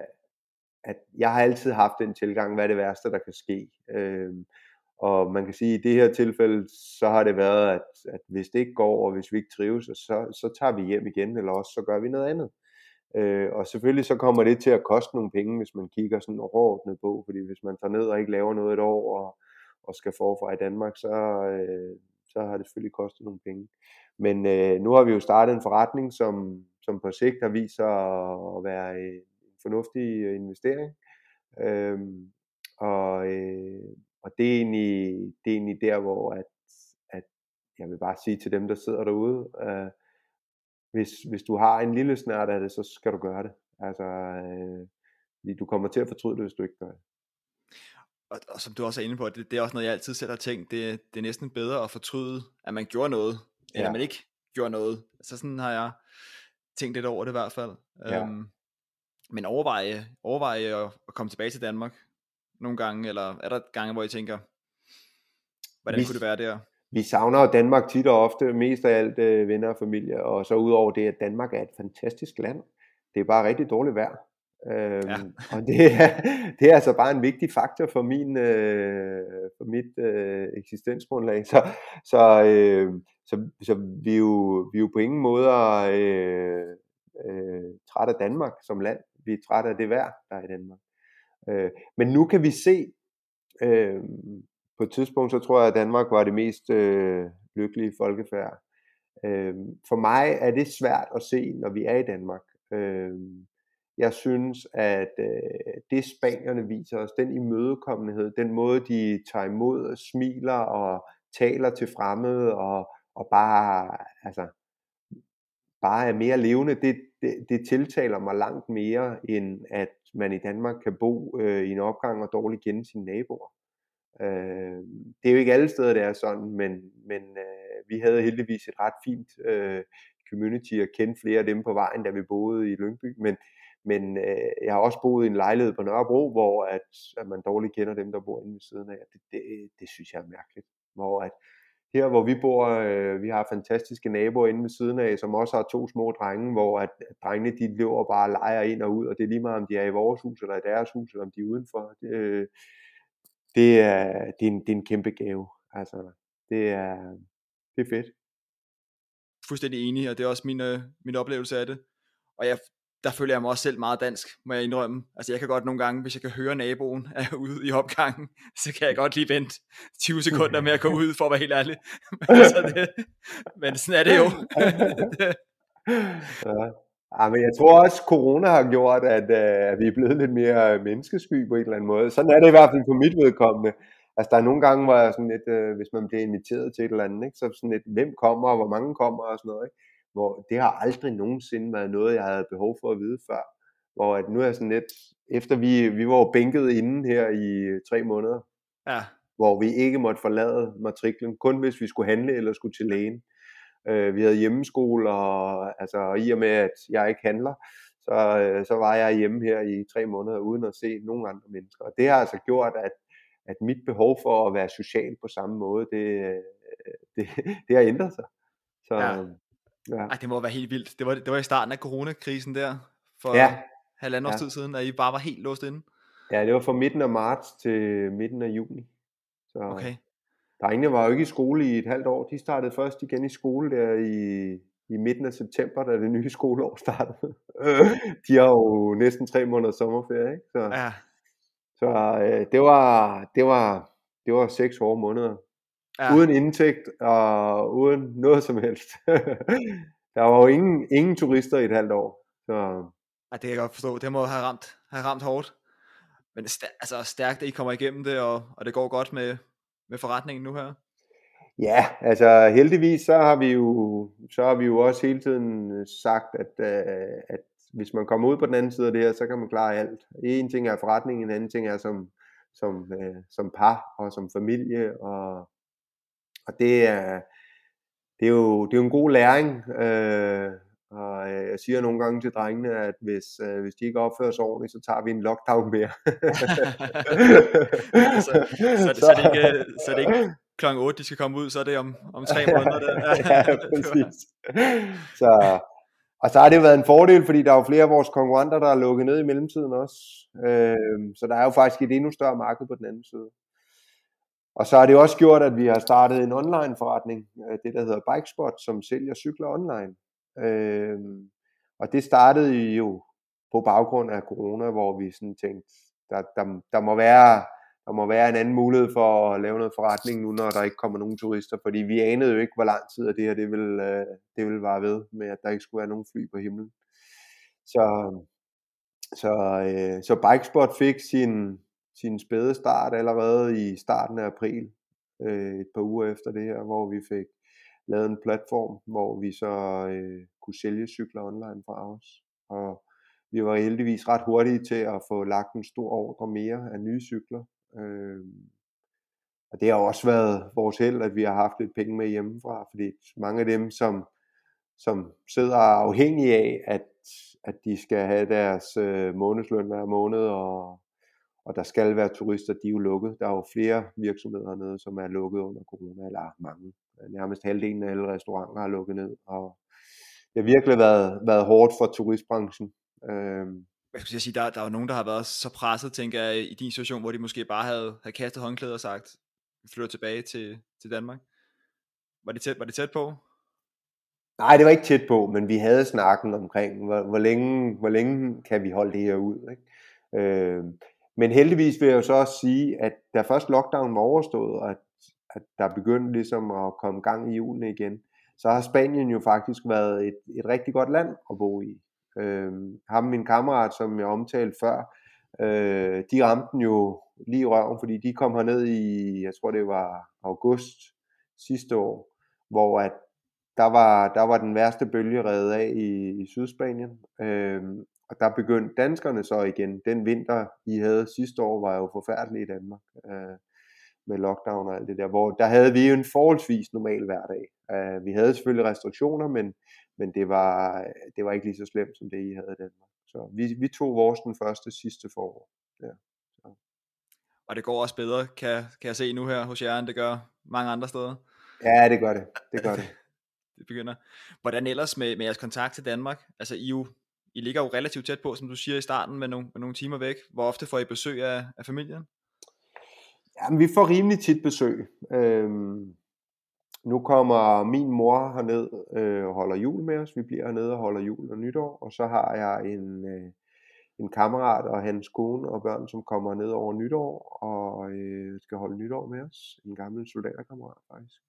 at jeg har altid haft den tilgang, hvad er det værste, der kan ske. Øh, og man kan sige, at i det her tilfælde, så har det været, at, at hvis det ikke går, og hvis vi ikke trives, så, så tager vi hjem igen, eller også så gør vi noget andet. Øh, og selvfølgelig så kommer det til at koste nogle penge, hvis man kigger sådan overordnet på, fordi hvis man tager ned og ikke laver noget et år, og, og skal forfra i Danmark, så, øh, så har det selvfølgelig kostet nogle penge. Men øh, nu har vi jo startet en forretning, som, som på sigt har vist sig at være øh, en fornuftig investering. Øh, og, øh, og det er egentlig, det er egentlig der, hvor at, at jeg vil bare sige til dem, der sidder derude, øh, hvis, hvis du har en lille snært af det, så skal du gøre det. Altså, øh, du kommer til at fortryde det, hvis du ikke gør det. Og, og som du også er inde på, det, det er også noget, jeg altid selv har tænkt, det, det er næsten bedre at fortryde, at man gjorde noget, end ja. at man ikke gjorde noget. Så sådan har jeg tænkt lidt over det i hvert fald. Ja. Øhm, men overveje, overveje at, at komme tilbage til Danmark nogle gange, eller er der gange, hvor I tænker, hvordan vi, kunne det være der? Vi savner jo Danmark tit og ofte, mest af alt øh, venner og familie, og så udover det, at Danmark er et fantastisk land. Det er bare rigtig dårligt vejr. Øhm, ja. og det er, det er altså bare en vigtig faktor for min øh, for mit øh, eksistensgrundlag. Så, så, øh, så, så vi, er jo, vi er jo på ingen måde øh, øh, træt af Danmark som land. Vi er træt af det vejr, der er i Danmark. Øh, men nu kan vi se, øh, på et tidspunkt så tror jeg, at Danmark var det mest øh, lykkelige folkefærd. Øh, for mig er det svært at se, når vi er i Danmark. Øh, jeg synes, at øh, det spanierne viser os, den imødekommenhed, den måde de tager imod, og smiler og taler til fremmede og, og bare, altså, bare er mere levende, det, det, det tiltaler mig langt mere, end at man i Danmark kan bo øh, i en opgang og dårligt kende sine naboer. Øh, det er jo ikke alle steder, det er sådan, men, men øh, vi havde heldigvis et ret fint øh, community og kendte flere af dem på vejen, da vi boede i Lyngby, men, men øh, jeg har også boet i en lejlighed på Nørrebro, hvor at, at man dårligt kender dem, der bor inde ved siden af. Det, det, det synes jeg er mærkeligt. Hvor at her, hvor vi bor, øh, vi har fantastiske naboer inde ved siden af, som også har to små drenge, hvor at, at drengene de løber bare og leger ind og ud, og det er lige meget, om de er i vores hus eller i deres hus, eller om de er udenfor. Det, øh, det, er, det, er, en, det er en kæmpe gave. Altså, det er, det er fedt. Fuldstændig enig, og det er også min, øh, min oplevelse af det. Og jeg, der føler jeg mig også selv meget dansk, må jeg indrømme. Altså jeg kan godt nogle gange, hvis jeg kan høre naboen er ude i opgangen, så kan jeg godt lige vente 20 sekunder med at gå ud, for at være helt ærlig. men, altså det, men sådan er det jo. ja. Ja, men jeg tror også, at corona har gjort, at, uh, at vi er blevet lidt mere menneskesky på en eller anden måde. Sådan er det i hvert fald på mit vedkommende. Altså der er nogle gange, hvor jeg sådan lidt, uh, hvis man bliver inviteret til et eller andet, ikke, så sådan lidt, hvem kommer, og hvor mange kommer og sådan noget. Ikke? Hvor det har aldrig nogensinde været noget, jeg havde behov for at vide før. Hvor at nu er jeg sådan lidt, efter vi, vi var bænket inden her i tre måneder, ja. hvor vi ikke måtte forlade matriklen, kun hvis vi skulle handle eller skulle til lægen. Øh, vi havde hjemmeskole, og altså, i og med, at jeg ikke handler, så, øh, så var jeg hjemme her i tre måneder, uden at se nogen andre mennesker. Og det har altså gjort, at, at mit behov for at være social på samme måde, det, øh, det, det har ændret sig. Så, ja. Ja. Ej, det må være helt vildt. Det var, det var i starten af coronakrisen der, for ja. halvandet års ja. tid siden, at I bare var helt låst inde. Ja, det var fra midten af marts til midten af juni. Så okay. Drengene var jo ikke i skole i et halvt år. De startede først igen i skole der i, i midten af september, da det nye skoleår startede. De har jo næsten tre måneder sommerferie, ikke? Så, ja. så øh, det, var, det, var, det var seks hårde måneder. Ja. Uden indtægt og uden noget som helst. der var jo ingen, ingen turister i et halvt år. Så... Ja, det kan jeg godt forstå. Det må have ramt, have ramt hårdt. Men altså stærkt, at I kommer igennem det, og, og det går godt med, med forretningen nu her? Ja, altså heldigvis så har vi jo, så har vi jo også hele tiden øh, sagt, at, uh, at hvis man kommer ud på den anden side af det her, så kan man klare alt. En ting er forretningen, en anden ting er som, som, uh, som par og som familie, og, og det er, det er, jo, det er jo en god læring, uh, og øh, jeg siger nogle gange til drengene, at hvis, øh, hvis de ikke opfører sig ordentligt, så tager vi en lockdown mere. så, så, så, så, det ikke, så det ikke klokken 8, de skal komme ud, så er det om, om tre måneder. ja, præcis. Så, Og så har det været en fordel, fordi der er jo flere af vores konkurrenter, der er lukket ned i mellemtiden også. Øh, så der er jo faktisk et endnu større marked på den anden side. Og så har det også gjort, at vi har startet en online forretning, øh, det der hedder Bikespot, som sælger cykler online. Øh, og det startede jo på baggrund af corona, hvor vi sådan tænkte, der, der, der, må være, der må være en anden mulighed for at lave noget forretning nu, når der ikke kommer nogen turister, fordi vi anede jo ikke, hvor lang tid at det her det ville, øh, det ville vare ved, med at der ikke skulle være nogen fly på himlen. Så, så, øh, så Bikespot fik sin, sin spæde start allerede i starten af april, øh, et par uger efter det her, hvor vi fik lavet en platform, hvor vi så øh, kunne sælge cykler online fra os. Og vi var heldigvis ret hurtige til at få lagt en stor ordre mere af nye cykler. Øh, og det har også været vores held, at vi har haft lidt penge med hjemmefra, fordi mange af dem, som, som sidder afhængige af, at, at de skal have deres øh, månedsløn hver måned, og, og der skal være turister, de er jo lukket. Der er jo flere virksomheder hernede, som er lukket under corona, eller mange. Nærmest halvdelen af alle restauranter har lukket ned, og det har virkelig været, været hårdt for turistbranchen. Øhm. Jeg skulle sige, der, der er jo nogen, der har været så presset, tænker jeg, i din situation, hvor de måske bare havde, havde kastet håndklæder og sagt, vi flytter tilbage til, til Danmark. Var det, tæt, var det tæt på? Nej, det var ikke tæt på, men vi havde snakken omkring, hvor, hvor, længe, hvor længe kan vi holde det her ud. Ikke? Øh, men heldigvis vil jeg jo så også sige, at da først lockdown var overstået, og at, at der begyndte ligesom at komme gang i julen igen, så har Spanien jo faktisk været et, et rigtig godt land at bo i. Øh, ham min kammerat, som jeg omtalte før, øh, de ramte den jo lige i røven, fordi de kom herned i, jeg tror det var august sidste år, hvor at der var, der var den værste bølge reddet af i, i Sydspanien. Øh, og der begyndte danskerne så igen. Den vinter, I havde sidste år, var jo forfærdelig i Danmark. Øh, med lockdown og alt det der, hvor der havde vi jo en forholdsvis normal hverdag. Uh, vi havde selvfølgelig restriktioner, men, men det, var, det var ikke lige så slemt, som det I havde i Danmark. Så vi, vi tog vores den første sidste forår. Ja. Så. Og det går også bedre, kan, kan jeg se nu her hos jer, end det gør mange andre steder. Ja, det gør det. Det gør det. det begynder. Hvordan ellers med, med jeres kontakt til Danmark? Altså I, jo, i ligger jo relativt tæt på, som du siger i starten, med nogle, med nogle timer væk. Hvor ofte får I besøg af, af familien? Jamen, vi får rimelig tit besøg. Øhm, nu kommer min mor herned øh, og holder jul med os. Vi bliver hernede og holder jul og nytår. Og så har jeg en, øh, en kammerat og hans kone og børn, som kommer ned over nytår og øh, skal holde nytår med os. En gammel soldaterkammerat faktisk.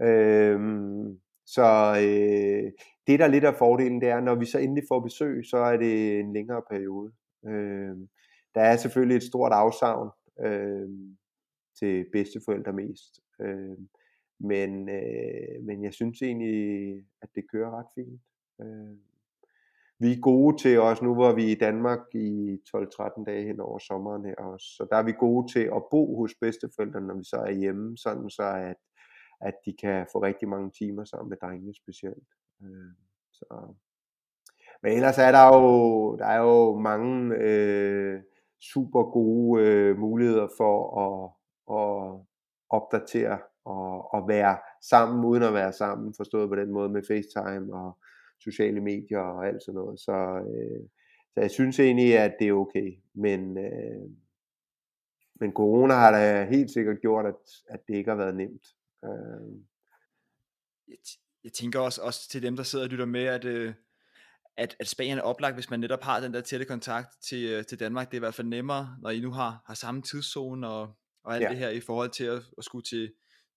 Øhm, så øh, det der lidt af fordelen, det er, når vi så endelig får besøg, så er det en længere periode. Øh, der er selvfølgelig et stort afsavn. Øh, til bedsteforældre mest. Øh, men, øh, men jeg synes egentlig, at det kører ret fint. Øh, vi er gode til også, nu hvor vi i Danmark i 12-13 dage hen over sommeren her også, så der er vi gode til at bo hos bedsteforældrene, når vi så er hjemme, sådan så at, at de kan få rigtig mange timer sammen med drengene specielt. Øh, så. Men ellers er der jo, der er jo mange øh, super gode øh, muligheder for at at opdatere og, og være sammen uden at være sammen, forstået på den måde med FaceTime og sociale medier og alt sådan noget. Så, øh, så jeg synes egentlig, at det er okay. Men, øh, men corona har da helt sikkert gjort, at, at det ikke har været nemt. Øh. Jeg, jeg tænker også, også til dem, der sidder og lytter med, at, øh, at, at Spanien er oplagt, hvis man netop har den der tætte kontakt til, øh, til Danmark. Det er i hvert fald nemmere, når I nu har, har samme tidszone og, og alt ja. det her i forhold til at, at skulle til,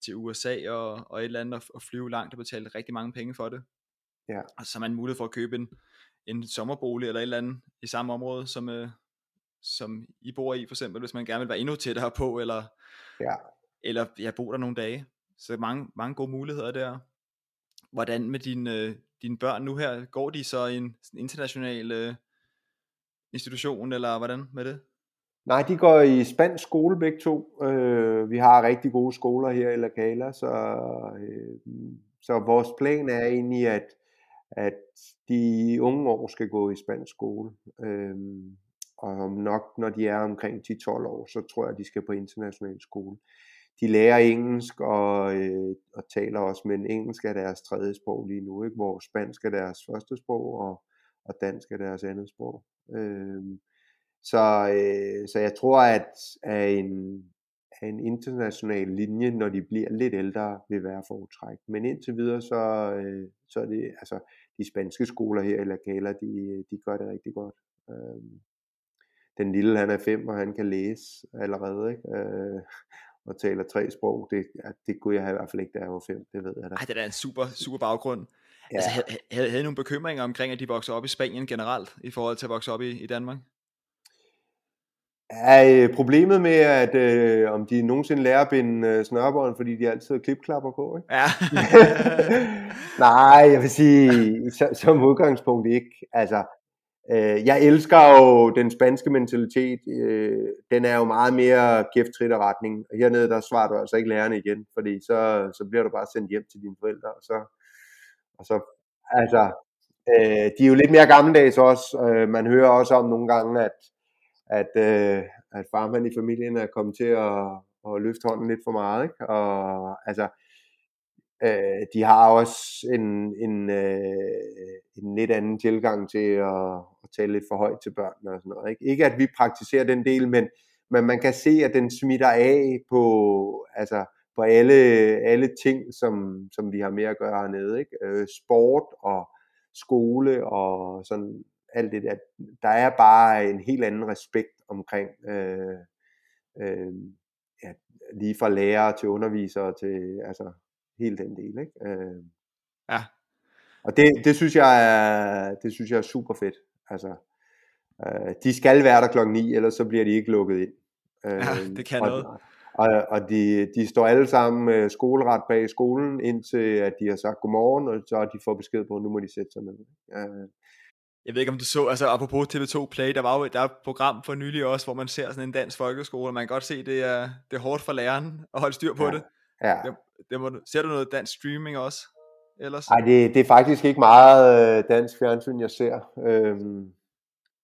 til USA og, og et eller andet og, flyve langt og betale rigtig mange penge for det. Ja. Og så har man mulighed for at købe en, en sommerbolig eller et eller andet i samme område, som, øh, som I bor i for eksempel, hvis man gerne vil være endnu tættere på, eller, ja. eller ja, bo der nogle dage. Så mange, mange gode muligheder der. Hvordan med dine, øh, dine børn nu her? Går de så i en international øh, institution, eller hvordan med det? Nej, de går i spansk skole begge to. Øh, vi har rigtig gode skoler her i La Cala, så, øh, så vores plan er egentlig, at, at de unge år skal gå i spansk skole. Øh, og nok når de er omkring 10-12 år, så tror jeg, at de skal på international skole de lærer engelsk og, øh, og taler også, men engelsk er deres tredje sprog lige nu, ikke? hvor spansk er deres første sprog, og, og dansk er deres andet sprog. Øh, så, øh, så jeg tror, at, at en, at en international linje, når de bliver lidt ældre, vil være foretræk. Men indtil videre, så, øh, så er det, altså, de spanske skoler her i La Cala, de, de gør det rigtig godt. Øh, den lille, han er fem, og han kan læse allerede, ikke? Øh, og taler tre sprog. Det, ja, det kunne jeg have i hvert fald ikke, da jeg var fem, det ved jeg da. Ej, det er en super, super baggrund. Ja. Altså, havde, havde, havde I nogle bekymringer omkring, at de vokser op i Spanien generelt, i forhold til at vokse op i, i Danmark? Er øh, problemet med, at øh, om de nogensinde lærer at binde øh, snørbånd, fordi de altid har klipklapper på, ikke? Ja. Nej, jeg vil sige, så, som udgangspunkt ikke. Altså, øh, jeg elsker jo den spanske mentalitet. Øh, den er jo meget mere gæfttrit og retning. Hernede, der svarer du altså ikke lærerne igen, fordi så, så bliver du bare sendt hjem til dine forældre, og så, og så altså, øh, de er jo lidt mere gammeldags også. Øh, man hører også om nogle gange, at at, øh, at farmand i familien er kommet til at, at løfte hånden lidt for meget. Ikke? Og altså, øh, de har også en, en, øh, en lidt anden tilgang til at, at tale lidt for højt til børnene og sådan noget. Ikke, ikke at vi praktiserer den del, men, men man kan se, at den smitter af på, altså, på alle, alle ting, som, som vi har med at gøre hernede. Ikke? Øh, sport og skole og sådan alt det der. Der er bare en helt anden respekt omkring øh, øh, ja, lige fra lærere til undervisere til altså hele den del, ikke? Øh, ja. Og det, det synes jeg er det synes jeg er super fedt. Altså øh, de skal være der klokken 9, ellers så bliver de ikke lukket ind. Øh, ja, det kan og, noget. Og, og de, de står alle sammen øh, skoleret bag skolen, indtil at de har sagt godmorgen, og så de får besked på, at nu må de sætte sig ned. Øh, jeg ved ikke om du så, altså apropos TV2 Play, der var jo der er et program for nylig også, hvor man ser sådan en dansk folkeskole, og man kan godt se, det er, det er hårdt for læreren at holde styr på ja. det. Ja. Det, det må, ser du noget dansk streaming også? Ellers? Nej, det, det er faktisk ikke meget øh, dansk fjernsyn, jeg ser. Øhm,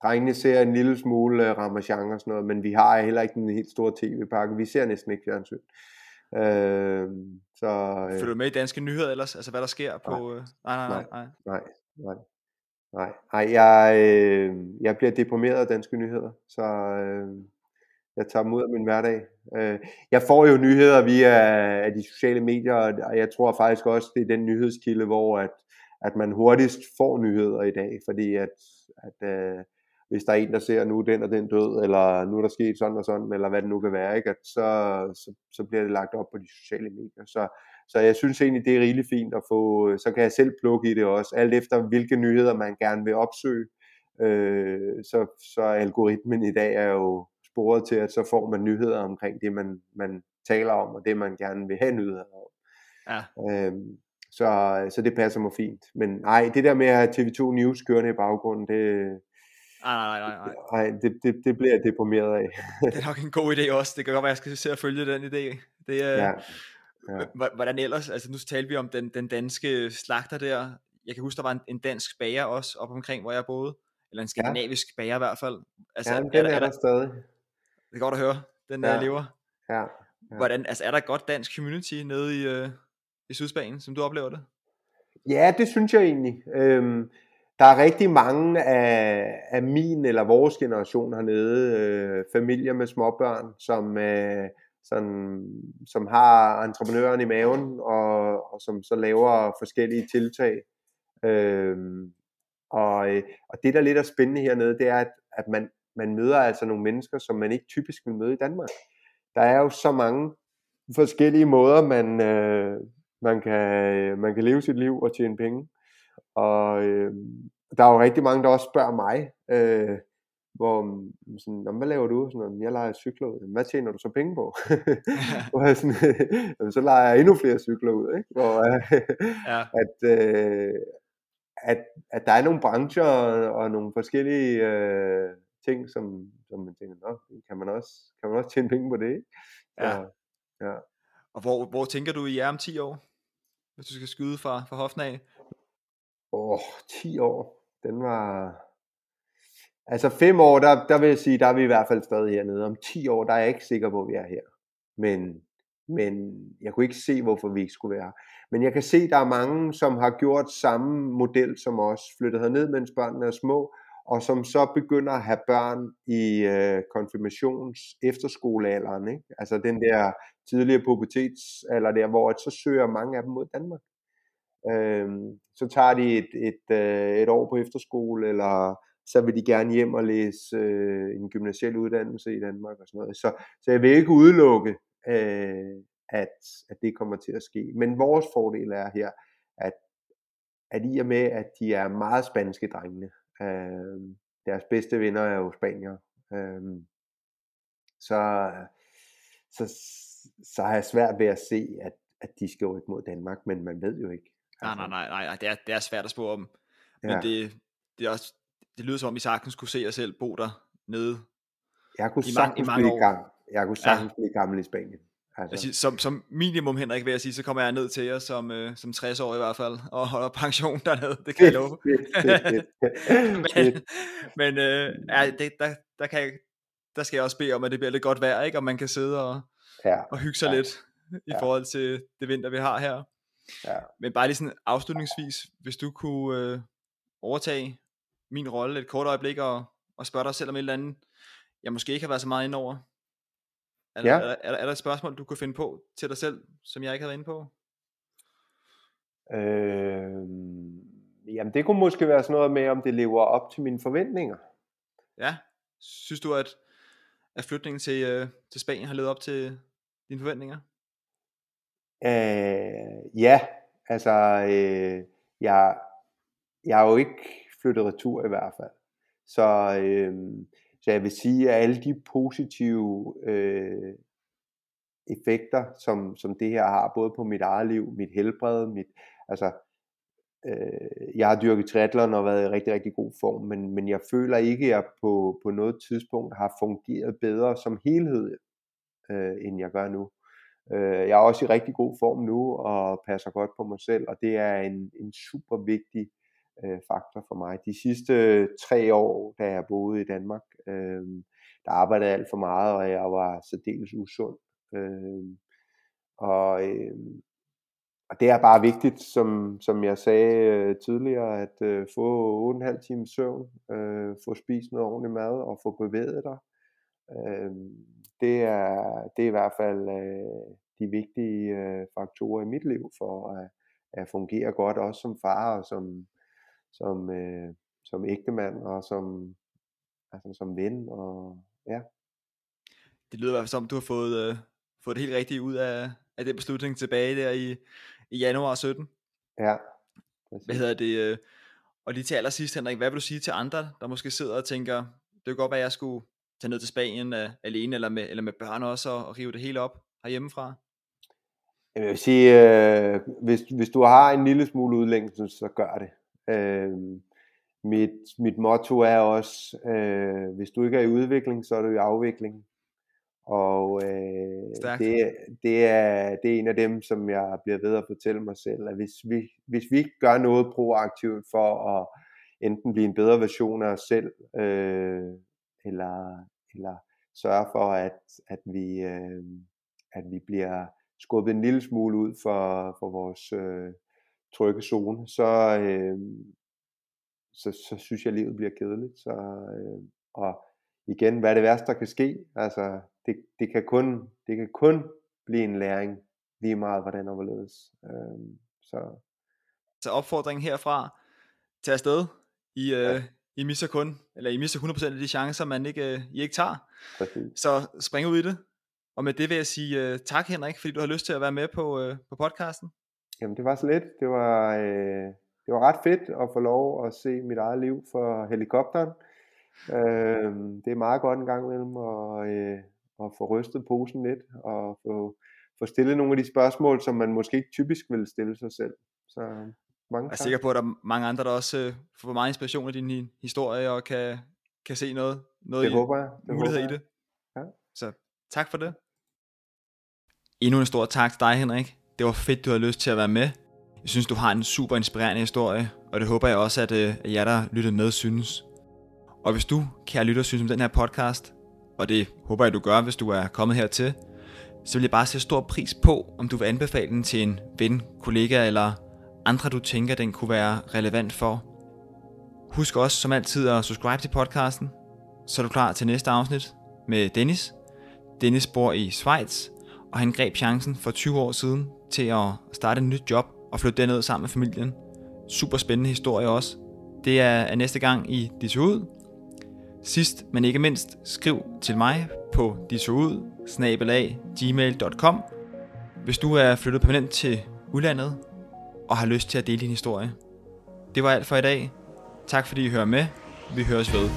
drengene ser en lille smule øh, Ramachan og sådan noget, men vi har heller ikke en helt stor tv-pakke. Vi ser næsten ikke fjernsyn. Øhm, så, øh, Følger du med i danske nyheder ellers? Altså hvad der sker på... Nej, øh, nej, nej, nej. nej, nej. Nej, nej jeg, øh, jeg bliver deprimeret af danske nyheder, så øh, jeg tager dem ud af min hverdag. Øh, jeg får jo nyheder via øh, de sociale medier, og jeg tror faktisk også, det er den nyhedskilde, hvor at, at man hurtigst får nyheder i dag, fordi at, at øh, hvis der er en, der ser, nu den og den død, eller nu er der sket sådan og sådan, eller hvad det nu kan være, ikke? At så, så, så bliver det lagt op på de sociale medier. Så, så jeg synes egentlig, det er rigtig fint at få, øh, så kan jeg selv plukke i det også, alt efter hvilke nyheder man gerne vil opsøge. Øh, så, så algoritmen i dag er jo sporet til, at så får man nyheder omkring det, man, man taler om, og det man gerne vil have nyheder om. Ja. Øh, så, så det passer mig fint. Men nej, det der med at have TV2 News kørende i baggrunden, det, Nej, nej, nej, nej. Nej, det, det, det bliver jeg deprimeret af. det er nok en god idé også. Det kan godt være, at jeg skal se at følge den idé. Det er, ja. Ja. Hvordan ellers, altså nu talte vi om den, den danske slagter der. Jeg kan huske, der var en, en dansk bager også op omkring, hvor jeg boede. Eller en skandinavisk ja. bager i hvert fald. Altså, ja, den er, der, er der stadig. Det er godt at høre, den ja. der lever. Ja. ja. Hvordan, altså er der godt dansk community nede i, øh, i Sydspanien, som du oplever det? Ja, det synes jeg egentlig. Øhm, der er rigtig mange af, af min eller vores generation hernede, øh, familier med småbørn, som, øh, som, som har entreprenøren i maven, og, og som så laver forskellige tiltag. Øh, og, og det, der lidt er spændende hernede, det er, at, at man, man møder altså nogle mennesker, som man ikke typisk vil møde i Danmark. Der er jo så mange forskellige måder, man, øh, man, kan, man kan leve sit liv og tjene penge. Og øh, der er jo rigtig mange, der også spørger mig, øh, hvor sådan, hvad laver du? Sådan, jeg leger cykler ud. Hvad tjener du så penge på? hvor jeg sådan, jamen, så leger jeg endnu flere cykler ud. Ikke? Hvor, ja. at, øh, at, at der er nogle brancher og nogle forskellige øh, ting, som, som man tænker, Nå, kan man også, kan man også tjene penge på det? Ikke? Så, ja. ja. Og hvor, hvor tænker du, I er om 10 år? Hvis du skal skyde fra, fra hoften af? Åh, oh, 10 år. Den var... Altså 5 år, der, der vil jeg sige, der er vi i hvert fald stadig hernede. Om 10 år, der er jeg ikke sikker på, at vi er her. Men, men jeg kunne ikke se, hvorfor vi ikke skulle være her. Men jeg kan se, at der er mange, som har gjort samme model som os, flyttet herned, mens børnene er små, og som så begynder at have børn i øh, konfirmations efterskolealderen, ikke? altså den der tidligere pubertetsalder der, hvor så søger mange af dem mod Danmark. Øhm, så tager de et, et, øh, et år på efterskole, eller så vil de gerne hjem og læse øh, en gymnasiel uddannelse i Danmark og sådan noget. Så, så jeg vil ikke udelukke, øh, at, at det kommer til at ske. Men vores fordel er her, at, at i og med, at de er meget spanske drengene, øh, deres bedste venner er jo spanier, øh, så, så, så har jeg svært ved at se, at, at de skal rykke mod Danmark, men man ved jo ikke. Nej, nej, nej, nej, det er, det er svært at spå om. Men ja. det, det, er også, det lyder som om, I sagtens kunne se jer selv bo der nede jeg kunne i sagtens mange, i mange blive gammel. Jeg kunne sagtens ja. blive gammel i Spanien. Jeg Altså, siger, som, som minimum, Henrik, vil jeg sige, så kommer jeg ned til jer som, øh, som 60 år i hvert fald, og holder pension dernede, det kan jeg love. men men øh, ja, det, der, der, kan jeg, der skal jeg også bede om, at det bliver lidt godt vejr, ikke? og man kan sidde og, Ja, og hygge sig ja. lidt i Ja. forhold til det vinter, vi har her. ja. Men bare lige sådan afslutningsvis, hvis du kunne øh, overtage min rolle et kort øjeblik og, og spørge dig selv om et eller andet, jeg måske ikke har været så meget inde over. Er, Ja. der, er, der, er, der, er der et spørgsmål, du kunne finde på til dig selv, som jeg ikke havde inde på? Øh, jamen det kunne måske være sådan noget med, om det lever op til mine forventninger. Ja. Synes du, at, at flytningen til, øh, til Spanien har levet op til dine forventninger? Øh, ja, altså øh, jeg, jeg er jo ikke flyttet retur i hvert fald. Så, øh, så jeg vil sige, at alle de positive øh, effekter, som, som det her har, både på mit eget liv, mit helbred, mit, altså, øh, jeg har dyrket triathlon og været i rigtig, rigtig god form, men, men jeg føler ikke, at jeg på, på noget tidspunkt har fungeret bedre som helhed, øh, end jeg gør nu. Øh, jeg er også i rigtig god form nu og passer godt på mig selv, og det er en, en super vigtig øh, faktor for mig. De sidste tre år, da jeg boede i Danmark, øh, der arbejdede jeg alt for meget, og jeg var særdeles usund. Øh, og, øh, og det er bare vigtigt, som, som jeg sagde øh, tidligere, at øh, få 8,5 timer søvn, øh, få spist noget ordentligt mad og få bevæget dig. Øh, det, er, det er i hvert fald øh, de vigtige øh, faktorer i mit liv for at, at fungere godt, også som far og som, som, øh, som ægtemand og som, altså som ven. Og, ja. Det lyder i hvert fald som, du har fået, øh, fået det helt rigtige ud af, af den beslutning tilbage der i, i januar 17. Ja, Hvad præcis. hedder det? øh, Og lige til allersidst, Henrik, hvad vil du sige til andre, der måske sidder og tænker, det kan godt være, at jeg skulle tage ned til Spanien uh, alene, eller med, eller med børn også, og, og rive det hele op herhjemmefra? Jeg vil sige, øh, hvis, hvis du har en lille smule udlængsel, så gør det. Øh, mit, mit motto er også, øh, hvis du ikke er i udvikling, så er du i afvikling. Og øh, Stærkt. det, det, er, det er en af dem, som jeg bliver ved at fortælle mig selv, at hvis vi, hvis vi ikke gør noget proaktivt for at enten blive en bedre version af os selv, øh, eller, eller sørge for, at, at, vi, øh, at vi bliver skubbet en lille smule ud for, for vores øh, trygge zone, så, øh, så, så synes jeg, at livet bliver kedeligt. Så, øh, og igen, hvad er det værste, der kan ske? Altså, det, det, kan kun, det kan kun blive en læring, lige meget hvordan og hvorledes. Øh, så Så opfordringen herfra, tag afsted. I, øh, Ja. I misser kun, eller I misser 100% af de chancer, man ikke, øh, I ikke tager. præcis. Så spring ud i det. Og med det vil jeg sige uh, tak Henrik, fordi du har lyst til at være med på, uh, på podcasten. Jamen, det var så lidt. Det var, øh, det var ret fedt at få lov at se mit eget liv fra helikopteren. Øh, det er meget godt en gang imellem at, øh, at få rystet posen lidt og få, få stillet nogle af de spørgsmål, som man måske ikke typisk vil stille sig selv. Så mange Jeg er tak. sikker på, at der er mange andre, der også uh, får meget inspiration af din hi- historie og kan, kan se noget, noget Det i, håber jeg. Det mulighed i håber jeg. det. Ja. Så tak for det. Endnu en stor tak til dig, Henrik. Det var fedt, du havde lyst til at være med. Jeg synes, du har en super inspirerende historie, og det håber jeg også, at, øh, at jer, der lyttede med, synes. Og hvis du, kære lytter, synes om den her podcast, og det håber jeg, du gør, hvis du er kommet hertil, så vil jeg bare sætte stor pris på, om du vil anbefale den til en ven, kollega eller andre, du tænker, den kunne være relevant for. Husk også som altid at subscribe til podcasten, så er du klar til næste afsnit med Dennis. Dennis bor i Schweiz, og han greb chancen for 20 år siden til at starte et nyt job og flytte derned sammen med familien. Super spændende historie også. Det er næste gang i Disse Ud. Sidst, men ikke mindst, skriv til mig på dissoud gmail.com hvis du er flyttet permanent til udlandet og har lyst til at dele din historie. Det var alt for i dag. Tak fordi I hører med. Vi høres ved.